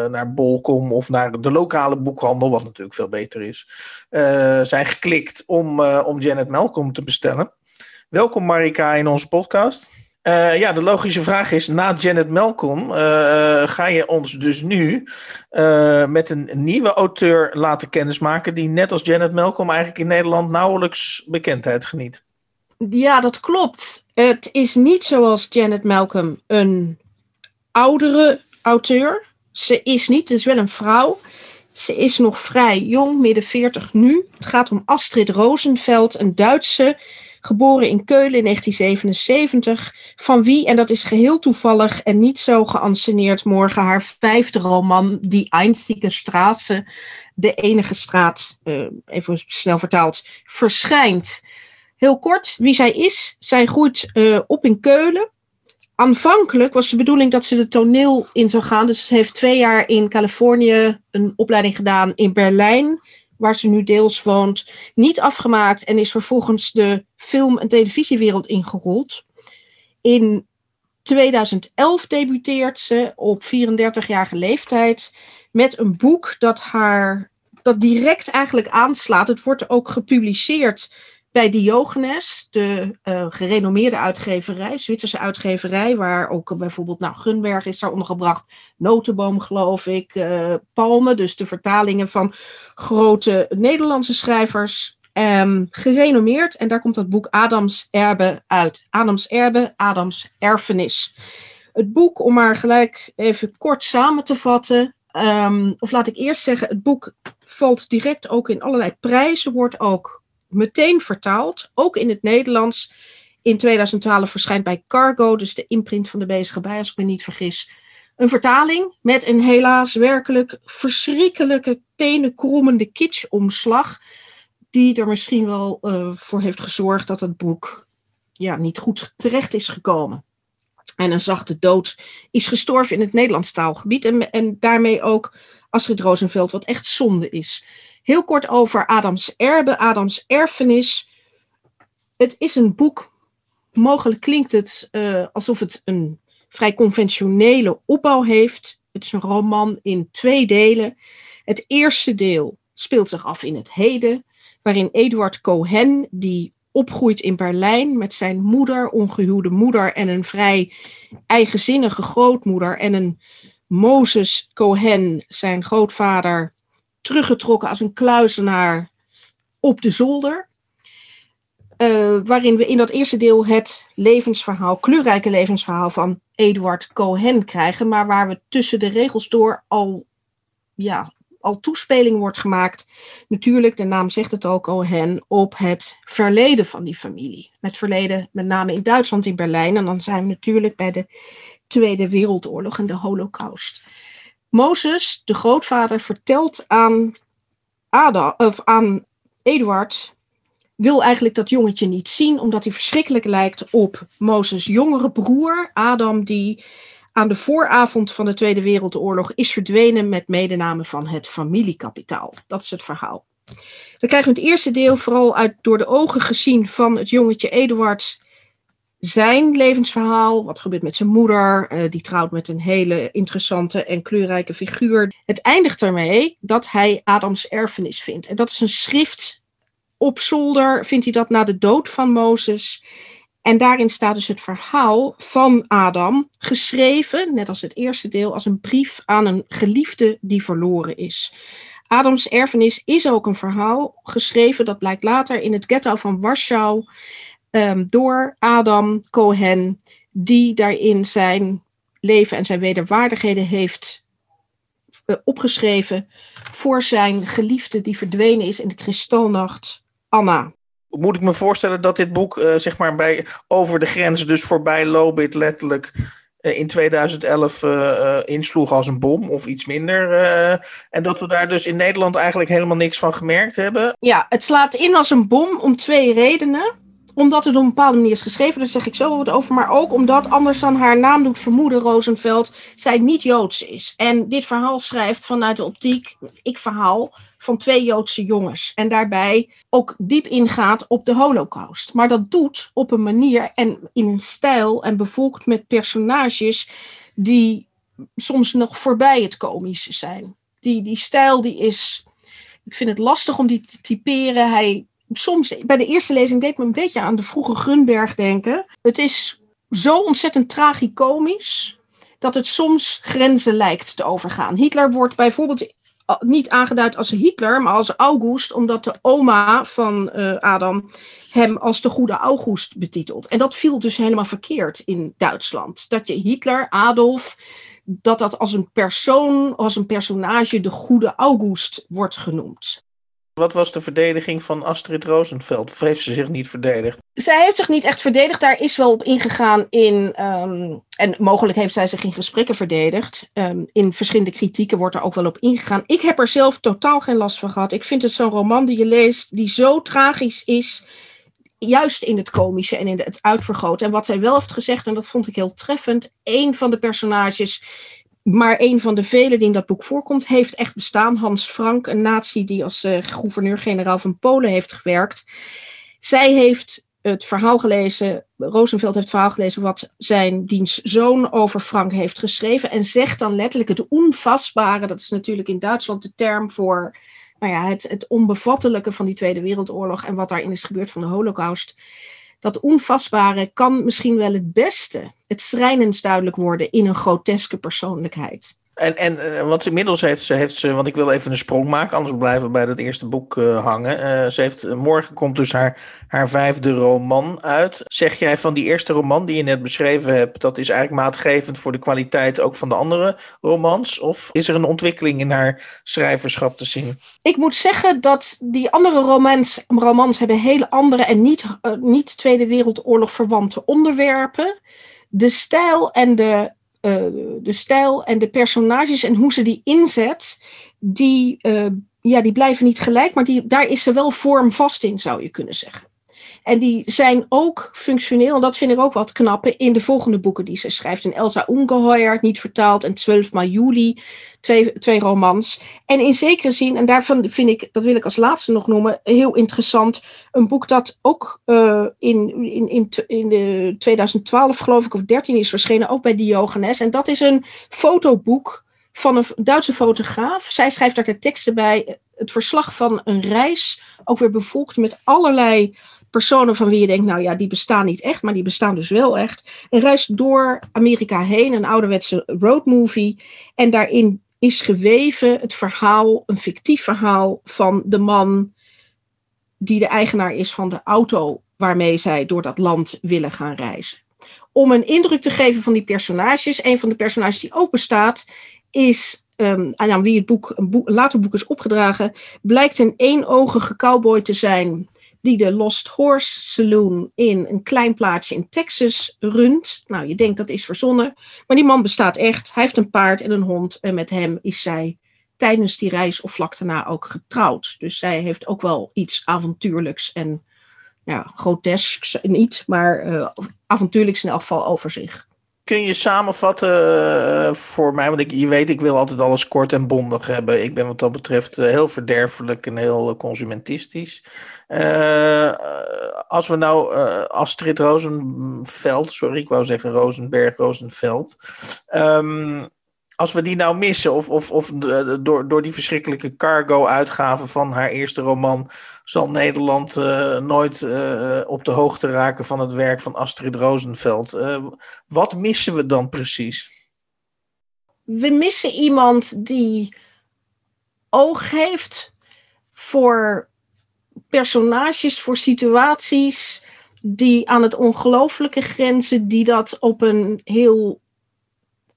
naar Bolcom of naar de lokale boekhandel, wat natuurlijk veel beter is, zijn geklikt om, om Janet Malcolm te bestellen. Welkom Marika in onze podcast. Uh, ja, de logische vraag is, na Janet Malcolm uh, ga je ons dus nu met een nieuwe auteur laten kennismaken die net als Janet Malcolm eigenlijk in Nederland nauwelijks bekendheid geniet. Ja, dat klopt. Het is niet zoals Janet Malcolm een oudere auteur. Ze is niet, het is wel een vrouw. Ze is nog vrij jong, midden 40 nu. Het gaat om Astrid Rosenveld, een Duitse geboren in Keulen in 1977, van wie, en dat is geheel toevallig en niet zo geanceneerd, morgen haar vijfde roman, Die Einzige Straße, de enige straat, uh, even snel vertaald, verschijnt. Heel kort, wie zij is. Zij groeit uh, op in Keulen. Aanvankelijk was de bedoeling dat ze de toneel in zou gaan. Dus ze heeft twee jaar in Californië een opleiding gedaan in Berlijn waar ze nu deels woont, niet afgemaakt en is vervolgens de film- en televisiewereld ingerold. In 2011 debuteert ze op 34-jarige leeftijd met een boek dat haar dat direct eigenlijk aanslaat. Het wordt ook gepubliceerd bij Diogenes, de uh, gerenommeerde uitgeverij, Zwitserse uitgeverij, waar ook bijvoorbeeld nou, Gunberg is daar ondergebracht, Notenboom geloof ik, uh, Palmen, dus de vertalingen van grote Nederlandse schrijvers, um, gerenommeerd. En daar komt dat boek Adams Erbe uit. Adams Erbe, Adams Erfenis. Het boek, om maar gelijk even kort samen te vatten, um, of laat ik eerst zeggen, het boek valt direct ook in allerlei prijzen, wordt ook meteen vertaald, ook in het Nederlands. In 2012 verschijnt bij Cargo, dus de imprint van de bezige bij, als ik me niet vergis, een vertaling met een helaas werkelijk verschrikkelijke tenenkrommende kitsomslag, die er misschien wel uh, voor heeft gezorgd dat het boek ja, niet goed terecht is gekomen. En een zachte dood is gestorven in het Nederlands taalgebied en, en daarmee ook Astrid Rosenveld, wat echt zonde is. Heel kort over Adams Erbe, Adams Erfenis. Het is een boek. Mogelijk klinkt het uh, alsof het een vrij conventionele opbouw heeft. Het is een roman in twee delen. Het eerste deel speelt zich af in het heden, waarin Eduard Cohen, die opgroeit in Berlijn met zijn moeder, ongehuwde moeder en een vrij eigenzinnige grootmoeder en een Moses Cohen, zijn grootvader, teruggetrokken als een kluizenaar op de zolder. Uh, waarin we in dat eerste deel het levensverhaal, kleurrijke levensverhaal van Eduard Cohen krijgen, maar waar we tussen de regels door al, ja, al toespeling wordt gemaakt. Natuurlijk, de naam zegt het al, Cohen, op het verleden van die familie. Het verleden met name in Duitsland, in Berlijn. En dan zijn we natuurlijk bij de Tweede Wereldoorlog en de Holocaust. Mozes, de grootvader, vertelt aan, Adam, of aan Eduard, wil eigenlijk dat jongetje niet zien, omdat hij verschrikkelijk lijkt op Mozes' jongere broer, Adam, die aan de vooravond van de Tweede Wereldoorlog is verdwenen met medename van het familiekapitaal. Dat is het verhaal. Dan krijgen we het eerste deel vooral uit, door de ogen gezien van het jongetje Eduard zijn levensverhaal. Wat gebeurt met zijn moeder? Uh, die trouwt met een hele interessante en kleurrijke figuur. Het eindigt ermee dat hij Adams erfenis vindt. En dat is een schrift op zolder, vindt hij dat na de dood van Mozes. En daarin staat dus het verhaal van Adam, geschreven, net als het eerste deel, als een brief aan een geliefde die verloren is. Adams erfenis is ook een verhaal geschreven, dat blijkt later in het ghetto van Warschau, um, door Adam Cohen, die daarin zijn leven en zijn wederwaardigheden heeft uh, opgeschreven voor zijn geliefde die verdwenen is in de kristalnacht, Anna. Moet ik me voorstellen dat dit boek, uh, zeg maar, bij over de grens, dus voorbij Lobit, letterlijk uh, in 2011 uh, insloeg als een bom of iets minder. en dat we daar dus in Nederland eigenlijk helemaal niks van gemerkt hebben? Ja, het slaat in als een bom om twee redenen omdat het op een bepaalde manier is geschreven, daar zeg ik zo wat over. Maar ook omdat anders dan haar naam doet vermoeden, Rosenveld, zij niet Joods is. En dit verhaal schrijft vanuit de optiek, ik verhaal, van twee Joodse jongens. En daarbij ook diep ingaat op de holocaust. Maar dat doet op een manier en in een stijl en bevolkt met personages die soms nog voorbij het komische zijn. Die, die stijl die is, ik vind het lastig om die te typeren. Hij soms, bij de eerste lezing deed me een beetje aan de vroege Grunberg denken. Het is zo ontzettend tragicomisch dat het soms grenzen lijkt te overgaan. Hitler wordt bijvoorbeeld niet aangeduid als Hitler, maar als August, omdat de oma van uh, Adam hem als de goede August betitelt. En dat viel dus helemaal verkeerd in Duitsland. Dat je Hitler, Adolf, dat dat als een persoon, als een personage de goede August wordt genoemd. Wat was de verdediging van Astrid Rosenveld? Of heeft ze zich niet verdedigd? Zij heeft zich niet echt verdedigd. Daar is wel op ingegaan in. Um, en mogelijk heeft zij zich in gesprekken verdedigd. Um, in verschillende kritieken wordt er ook wel op ingegaan. Ik heb er zelf totaal geen last van gehad. Ik vind het zo'n roman die je leest, die zo tragisch is. Juist in het komische en in het uitvergroten. En wat zij wel heeft gezegd, en dat vond ik heel treffend. Een van de personages maar een van de velen die in dat boek voorkomt, heeft echt bestaan. Hans Frank, een nazi die als uh, gouverneur-generaal van Polen heeft gewerkt. Zij heeft het verhaal gelezen, Rosenveld heeft het verhaal gelezen wat zijn dienstzoon over Frank heeft geschreven. En zegt dan letterlijk het onvastbare, dat is natuurlijk in Duitsland de term voor nou ja, het, het onbevattelijke van die Tweede Wereldoorlog en wat daarin is gebeurd van de Holocaust dat onvastbare kan misschien wel het beste, het schrijnendst duidelijk worden in een groteske persoonlijkheid. En, en uh, wat inmiddels heeft ze, heeft ze, want ik wil even een sprong maken, anders blijven we bij dat eerste boek uh, hangen. Uh, ze heeft, morgen komt dus haar, haar vijfde roman uit. Zeg jij van die eerste roman die je net beschreven hebt, dat is eigenlijk maatgevend voor de kwaliteit ook van de andere romans? Of is er een ontwikkeling in haar schrijverschap te zien? Ik moet zeggen dat die andere romans, romans hebben hele andere en niet, niet Tweede Wereldoorlog verwante onderwerpen. De stijl en de uh, de stijl en de personages en hoe ze die inzet, die, uh, ja, die blijven niet gelijk, maar die, daar is ze wel vormvast in, zou je kunnen zeggen. En die zijn ook functioneel, en dat vind ik ook wat knappen, in de volgende boeken die ze schrijft. In Elsa Ungeheuer, niet vertaald, en 12 maal juli, twee, twee romans. En in zekere zin, en daarvan vind ik, dat wil ik als laatste nog noemen, heel interessant, een boek dat ook uh, in, in, in, in de 2012, geloof ik, of 13 is verschenen, ook bij Diogenes. En dat is een fotoboek van een Duitse fotograaf. Zij schrijft daar de teksten bij, het verslag van een reis, ook weer bevolkt met allerlei personen van wie je denkt, nou ja, die bestaan niet echt, maar die bestaan dus wel echt. En reist door Amerika heen, een ouderwetse roadmovie. En daarin is geweven het verhaal, een fictief verhaal van de man die de eigenaar is van de auto waarmee zij door dat land willen gaan reizen. Om een indruk te geven van die personages, een van de personages die ook bestaat, is um, aan wie het boek, een, boek, later boek is opgedragen, blijkt een eenogige cowboy te zijn die de Lost Horse Saloon in een klein plaatsje in Texas runt. Nou, je denkt dat is verzonnen, maar die man bestaat echt. Hij heeft een paard en een hond en met hem is zij tijdens die reis of vlak daarna ook getrouwd. Dus zij heeft ook wel iets avontuurlijks en ja, grotesks niet, maar uh, avontuurlijks in elk geval over zich. Kun je samenvatten uh, voor mij, want ik, je weet, ik wil altijd alles kort en bondig hebben. Ik ben wat dat betreft uh, heel verderfelijk en heel uh, consumentistisch. als we nou Astrid Rosenveld, sorry, ik wou zeggen Rosenberg, Rosenveld. Um, Als we die nou missen, of, of, of eh, door, door die verschrikkelijke cargo-uitgaven van haar eerste roman, zal Nederland eh, nooit eh, op de hoogte raken van het werk van Astrid Rosenveld. Uh, wat missen we dan precies? We missen iemand die oog heeft voor personages, voor situaties die aan het ongelooflijke grenzen, die dat op een heel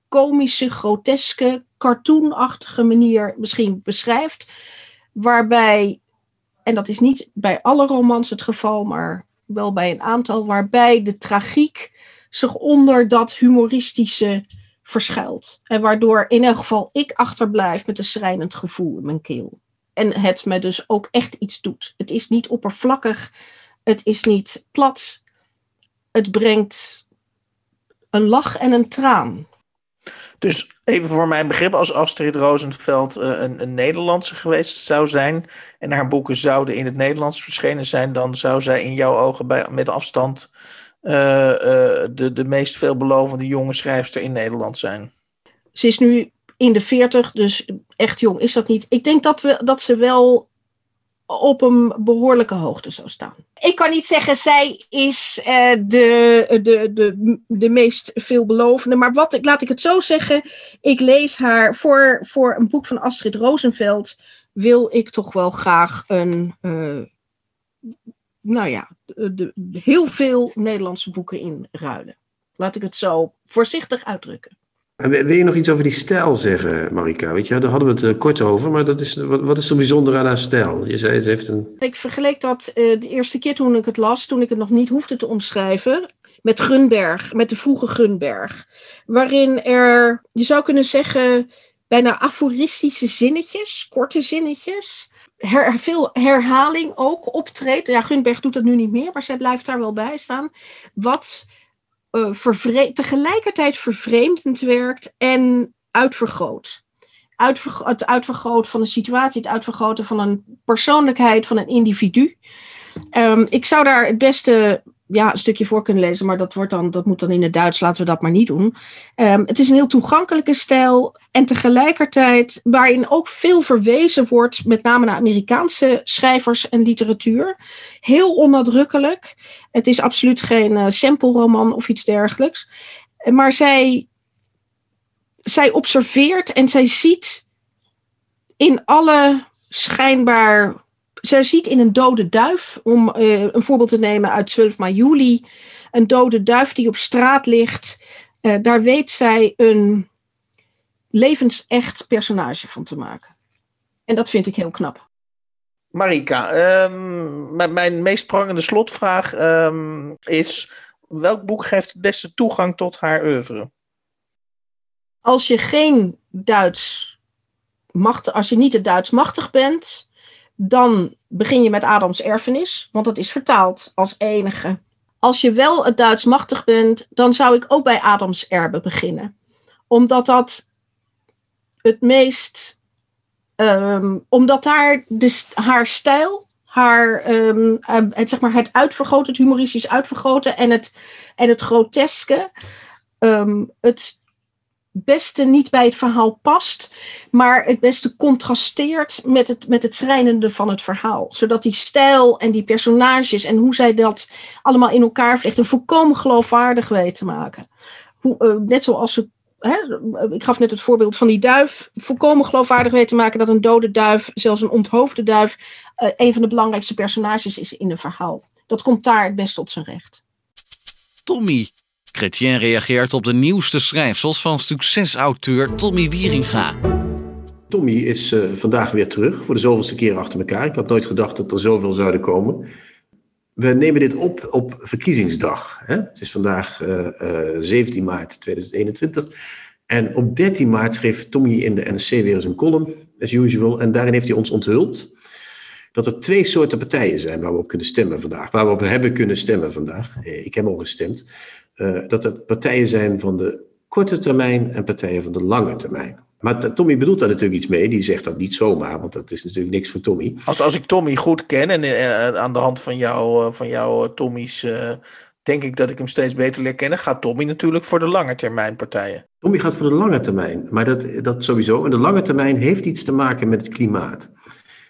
komische, groteske, cartoonachtige manier misschien beschrijft. Waarbij, en dat is niet bij alle romans het geval, maar wel bij een aantal, waarbij de tragiek zich onder dat humoristische verschuilt. En waardoor in elk geval ik achterblijf met een schrijnend gevoel in mijn keel. En het me dus ook echt iets doet. Het is niet oppervlakkig, het is niet plat. Het brengt een lach en een traan. Dus even voor mijn begrip, als Astrid Rosenveld uh, een, een, Nederlandse geweest zou zijn en haar boeken zouden in het Nederlands verschenen zijn, dan zou zij in jouw ogen bij, met afstand uh, uh, de, de meest veelbelovende jonge schrijfster in Nederland zijn. Ze is nu in de veertig, dus echt jong is dat niet. Ik denk dat, we, dat ze wel op een behoorlijke hoogte zou staan. Ik kan niet zeggen, zij is uh, de, de, de, de meest veelbelovende. Maar wat, laat ik het zo zeggen. Ik lees haar voor, voor een boek van Astrid Rosenveld. Wil ik toch wel graag een. Uh, nou ja, de, heel veel Nederlandse boeken inruilen. Laat ik het zo voorzichtig uitdrukken. Wil je nog iets over die stijl zeggen, Marika? Weet je, daar hadden we het uh, kort over, maar dat is, wat, is er bijzonder aan haar stijl? Je zei, ze heeft een... Ik vergeleek dat uh, de eerste keer toen ik het las, toen ik het nog niet hoefde te omschrijven, met Gunberg, met de vroege Gunberg. Waarin er, je zou kunnen zeggen, bijna aforistische zinnetjes, korte zinnetjes. Her, veel herhaling ook optreedt. Ja, Gunberg doet dat nu niet meer, maar zij blijft daar wel bij staan. Wat uh, vervre tegelijkertijd vervreemdend werkt en uitvergroot. Uitvergro het uitvergroten van een situatie, het uitvergroten van een persoonlijkheid, van een individu. Um, ik zou daar het beste ja, een stukje voor kunnen lezen, maar dat, wordt dan, dat moet dan in het Duits, laten we dat maar niet doen. Um, het is een heel toegankelijke stijl en tegelijkertijd waarin ook veel verwezen wordt, met name naar Amerikaanse schrijvers en literatuur. Heel onnadrukkelijk. Het is absoluut geen uh, sample-roman of iets dergelijks. Maar zij, zij observeert en zij ziet in alle schijnbaar zij ziet in een dode duif, om uh, een voorbeeld te nemen uit 12 juli, een dode duif die op straat ligt. Uh, daar weet zij een levensecht personage van te maken. En dat vind ik heel knap. Marika, um, mijn meest prangende slotvraag um, is: welk boek geeft het beste toegang tot haar oeuvre? Als je geen Duits machtig, als je niet het Duits machtig bent, dan begin je met Adams erfenis, want dat is vertaald als enige. Als je wel het Duits machtig bent, dan zou ik ook bij Adams erbe beginnen. Omdat dat het meest. Um, omdat daar de, haar stijl, haar, um, het, zeg maar het uitvergroten, het humoristisch uitvergroten en het, en het groteske, um, het beste niet bij het verhaal past, maar het beste contrasteert met het, met het schrijnende van het verhaal. Zodat die stijl en die personages en hoe zij dat allemaal in elkaar vlechten, volkomen geloofwaardig weten te maken. Hoe, uh, net zoals ze. Ik gaf net het voorbeeld van die duif. Volkomen geloofwaardig weten te maken dat een dode duif, zelfs een onthoofde duif, uh, een van de belangrijkste personages is in een verhaal. Dat komt daar het best tot zijn recht. Tommy, Chrétien reageert op de nieuwste schrijfsels van succesauteur Tommy Wieringa. Tommy is uh, vandaag weer terug, voor de zoveelste keer achter elkaar. Ik had nooit gedacht dat er zoveel zouden komen. We nemen dit op op verkiezingsdag. Hè? Het is vandaag uh, uh, 17 maart 2021. En op 13 maart schreef Tommy in de NSC weer eens een column, as usual. En daarin heeft hij ons onthuld dat er twee soorten partijen zijn waar we op kunnen stemmen vandaag. Waar we op hebben kunnen stemmen vandaag. Eh, ik heb al gestemd. Uh, dat er partijen zijn van de korte termijn en partijen van de lange termijn. Maar Tommy bedoelt daar natuurlijk iets mee. Die zegt dat niet zomaar, want dat is natuurlijk niks voor Tommy. Als, als ik Tommy goed ken en uh, aan de hand van, jou, uh, van jouw Tommy's denk ik dat ik hem steeds beter leer kennen, gaat Tommy natuurlijk voor de lange termijn partijen. Tommy gaat voor de lange termijn, maar dat, dat sowieso. En de lange termijn heeft iets te maken met het klimaat.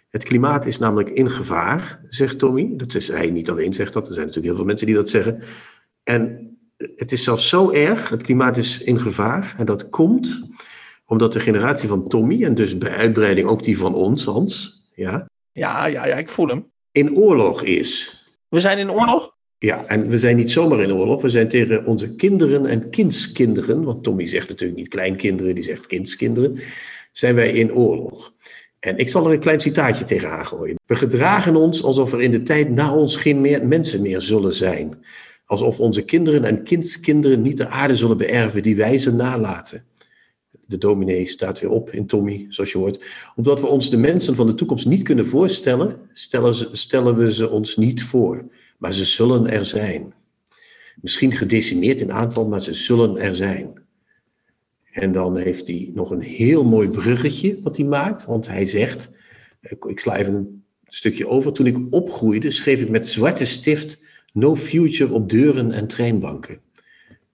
Het klimaat is namelijk in gevaar, zegt Tommy. Dat is hij niet alleen zegt dat, er zijn natuurlijk heel veel mensen die dat zeggen. En het is zelfs zo erg, het klimaat is in gevaar. En dat komt omdat de generatie van Tommy, en dus bij uitbreiding ook die van ons, Hans, ja, Ja, ja, ja, ik voel hem. in oorlog is. We zijn in oorlog. Ja, en we zijn niet zomaar in oorlog. We zijn tegen onze kinderen en kindskinderen, want Tommy zegt natuurlijk niet kleinkinderen, die zegt kindskinderen, zijn wij in oorlog. En ik zal er een klein citaatje tegen aangooien. We gedragen ons alsof er in de tijd na ons geen meer mensen meer zullen zijn. Alsof onze kinderen en kindskinderen niet de aarde zullen beërven die wij ze nalaten. De dominee staat weer op in Tommy, zoals je hoort. Omdat we ons de mensen van de toekomst niet kunnen voorstellen, stellen, stellen we ze ons niet voor. Maar ze zullen er zijn. Misschien gedecimeerd in aantal, maar ze zullen er zijn. En dan heeft hij nog een heel mooi bruggetje wat hij maakt. Want hij zegt, ik, ik sla even een stukje over. Toen ik opgroeide, schreef ik met zwarte stift No Future op deuren en treinbanken.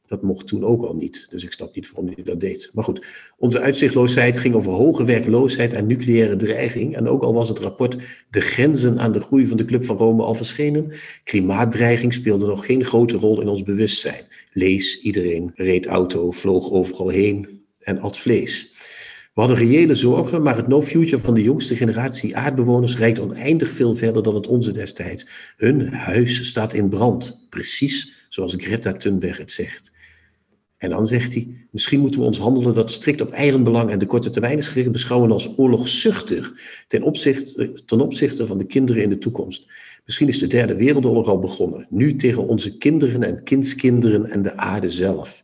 Dat mocht toen ook al niet, dus ik snap niet waarom hij dat deed. Maar goed, onze uitzichtloosheid ging over hoge werkloosheid en nucleaire dreiging. En ook al was het rapport De grenzen aan de groei van de Club van Rome al verschenen, klimaatdreiging speelde nog geen grote rol in ons bewustzijn. Lees, iedereen reed auto, vloog overal heen en at vlees. We hadden reële zorgen, maar het no-future van de jongste generatie aardbewoners reikt oneindig veel verder dan het onze destijds. Hun huis staat in brand, precies zoals Greta Thunberg het zegt. En dan zegt hij, misschien moeten we ons handelen dat strikt op eigen belang en de korte termijn is beschouwen als oorlogszuchtig ten opzichte, ten opzichte van de kinderen in de toekomst. Misschien is de derde wereldoorlog al begonnen, nu tegen onze kinderen en kindskinderen en de aarde zelf.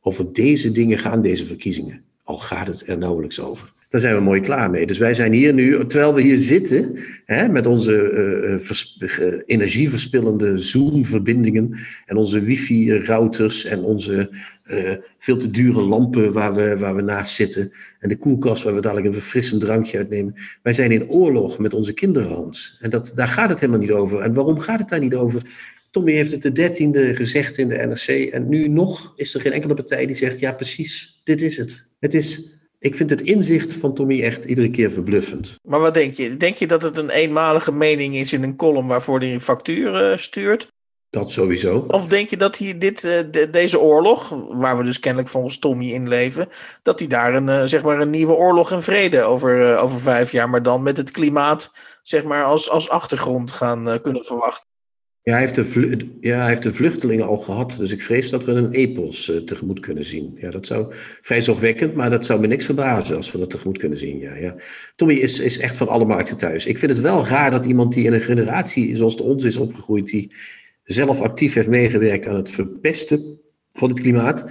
Over deze dingen gaan deze verkiezingen, al gaat het er nauwelijks over. Daar zijn we mooi klaar mee. Dus wij zijn hier nu, terwijl we hier zitten, hè, met onze eh, vers- eh, energieverspillende Zoom-verbindingen en onze wifi-routers en onze eh, veel te dure lampen waar we, waar we naast zitten en de koelkast waar we dadelijk een verfrissend drankje uitnemen. Wij zijn in oorlog met onze kinderen. En dat, daar gaat het helemaal niet over. En waarom gaat het daar niet over? Tommy heeft het de dertiende gezegd in de NRC en nu nog is er geen enkele partij die zegt, ja precies, dit is het. Het is, ik vind het inzicht van Tommy echt iedere keer verbluffend. Maar wat denk je? Denk je dat het een eenmalige mening is in een column waarvoor hij een factuur eh, stuurt? Dat sowieso. Of denk je dat hij dit, eh, de- deze oorlog, waar we dus kennelijk volgens Tommy in leven, dat hij daar een, eh, zeg maar een nieuwe oorlog en vrede over, over vijf jaar, maar dan met het klimaat zeg maar, als, als achtergrond gaan kunnen verwachten? Ja hij, heeft de ja, hij heeft de vluchtelingen al gehad, dus ik vrees dat we een epos eh, tegemoet kunnen zien. Ja, dat zou vrij zorgwekkend, maar dat zou me niks verbazen als we dat tegemoet kunnen zien. Ja, ja. Tommy is, is echt van alle markten thuis. Ik vind het wel raar dat iemand die in een generatie zoals de ons is opgegroeid, die zelf actief heeft meegewerkt aan het verpesten van het klimaat,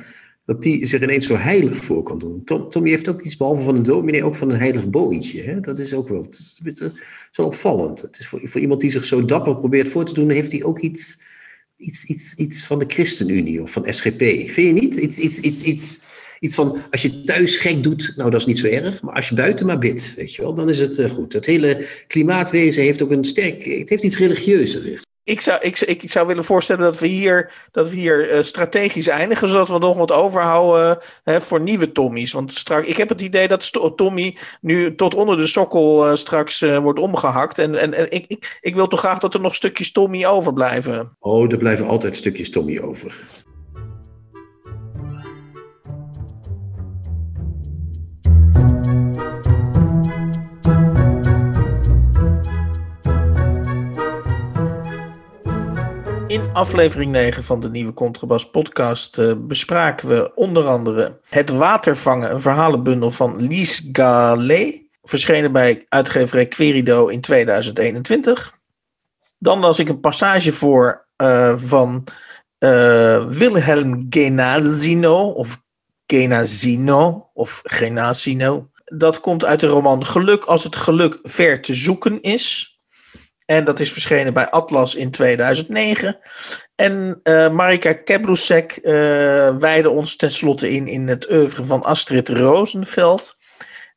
dat die zich ineens zo heilig voor kan doen. Tom, Tommy heeft ook iets, behalve van een dominee, ook van een heilig boontje. Hè? Dat is ook wel, wel opvallend. Het is voor, iemand die zich zo dapper probeert voor te doen, heeft hij ook iets, iets, iets, iets van de ChristenUnie of van SGP. Vind je niet? Iets, iets, iets, iets, iets van, als je thuis gek doet, nou dat is niet zo erg, maar als je buiten maar bidt, weet je wel, dan is het eh, goed. Het hele klimaatwezen heeft ook een sterk, het heeft iets religieuzer. Ik zou, ik, ik, ik zou willen voorstellen dat we hier, dat we hier eh, strategisch eindigen, zodat we nog wat overhouden voor nieuwe Tommy's. Want straks, ik heb het idee dat Tommy nu tot onder de sokkel eh, straks eh, wordt omgehakt. En, en, en ik, ik, ik wil toch graag dat er nog stukjes Tommy overblijven. Oh, er blijven altijd stukjes Tommy over. In aflevering 9 van de nieuwe Contrabas podcast eh, bespraken we onder andere Het Watervangen, een verhalenbundel van Lies Gallet, verschenen bij uitgeverij Querido in 2021. Dan las ik een passage voor eh, van eh, Wilhelm Genazino, of Genazino, of Genazino. Dat komt uit de roman Geluk als het geluk ver te zoeken is. En dat is verschenen bij Atlas in 2009. En eh, Marika Keblusek eh wijde ons tenslotte in in het oeuvre van Astrid Rosenveld.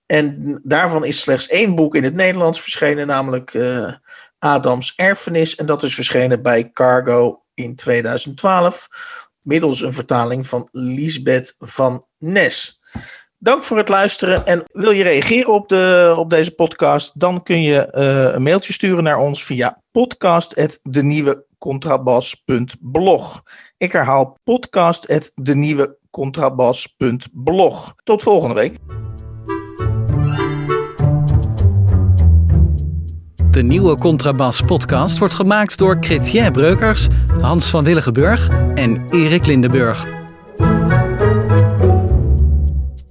En daarvan is slechts één boek in het Nederlands verschenen, namelijk eh, Adams Erfenis. En dat is verschenen bij Cargo in 2012, middels een vertaling van Lisbeth van Nes. Dank voor het luisteren. En wil je reageren op, de, op deze podcast? Dan kun je uh, een mailtje sturen naar ons via podcast.denieuwecontrabas.blog. Ik herhaal podcast.denieuwecontrabas.blog. Tot volgende week. De nieuwe Contrabas podcast wordt gemaakt door Chrétien Breukers, Hans van Willigenburg en Erik Lindenburg.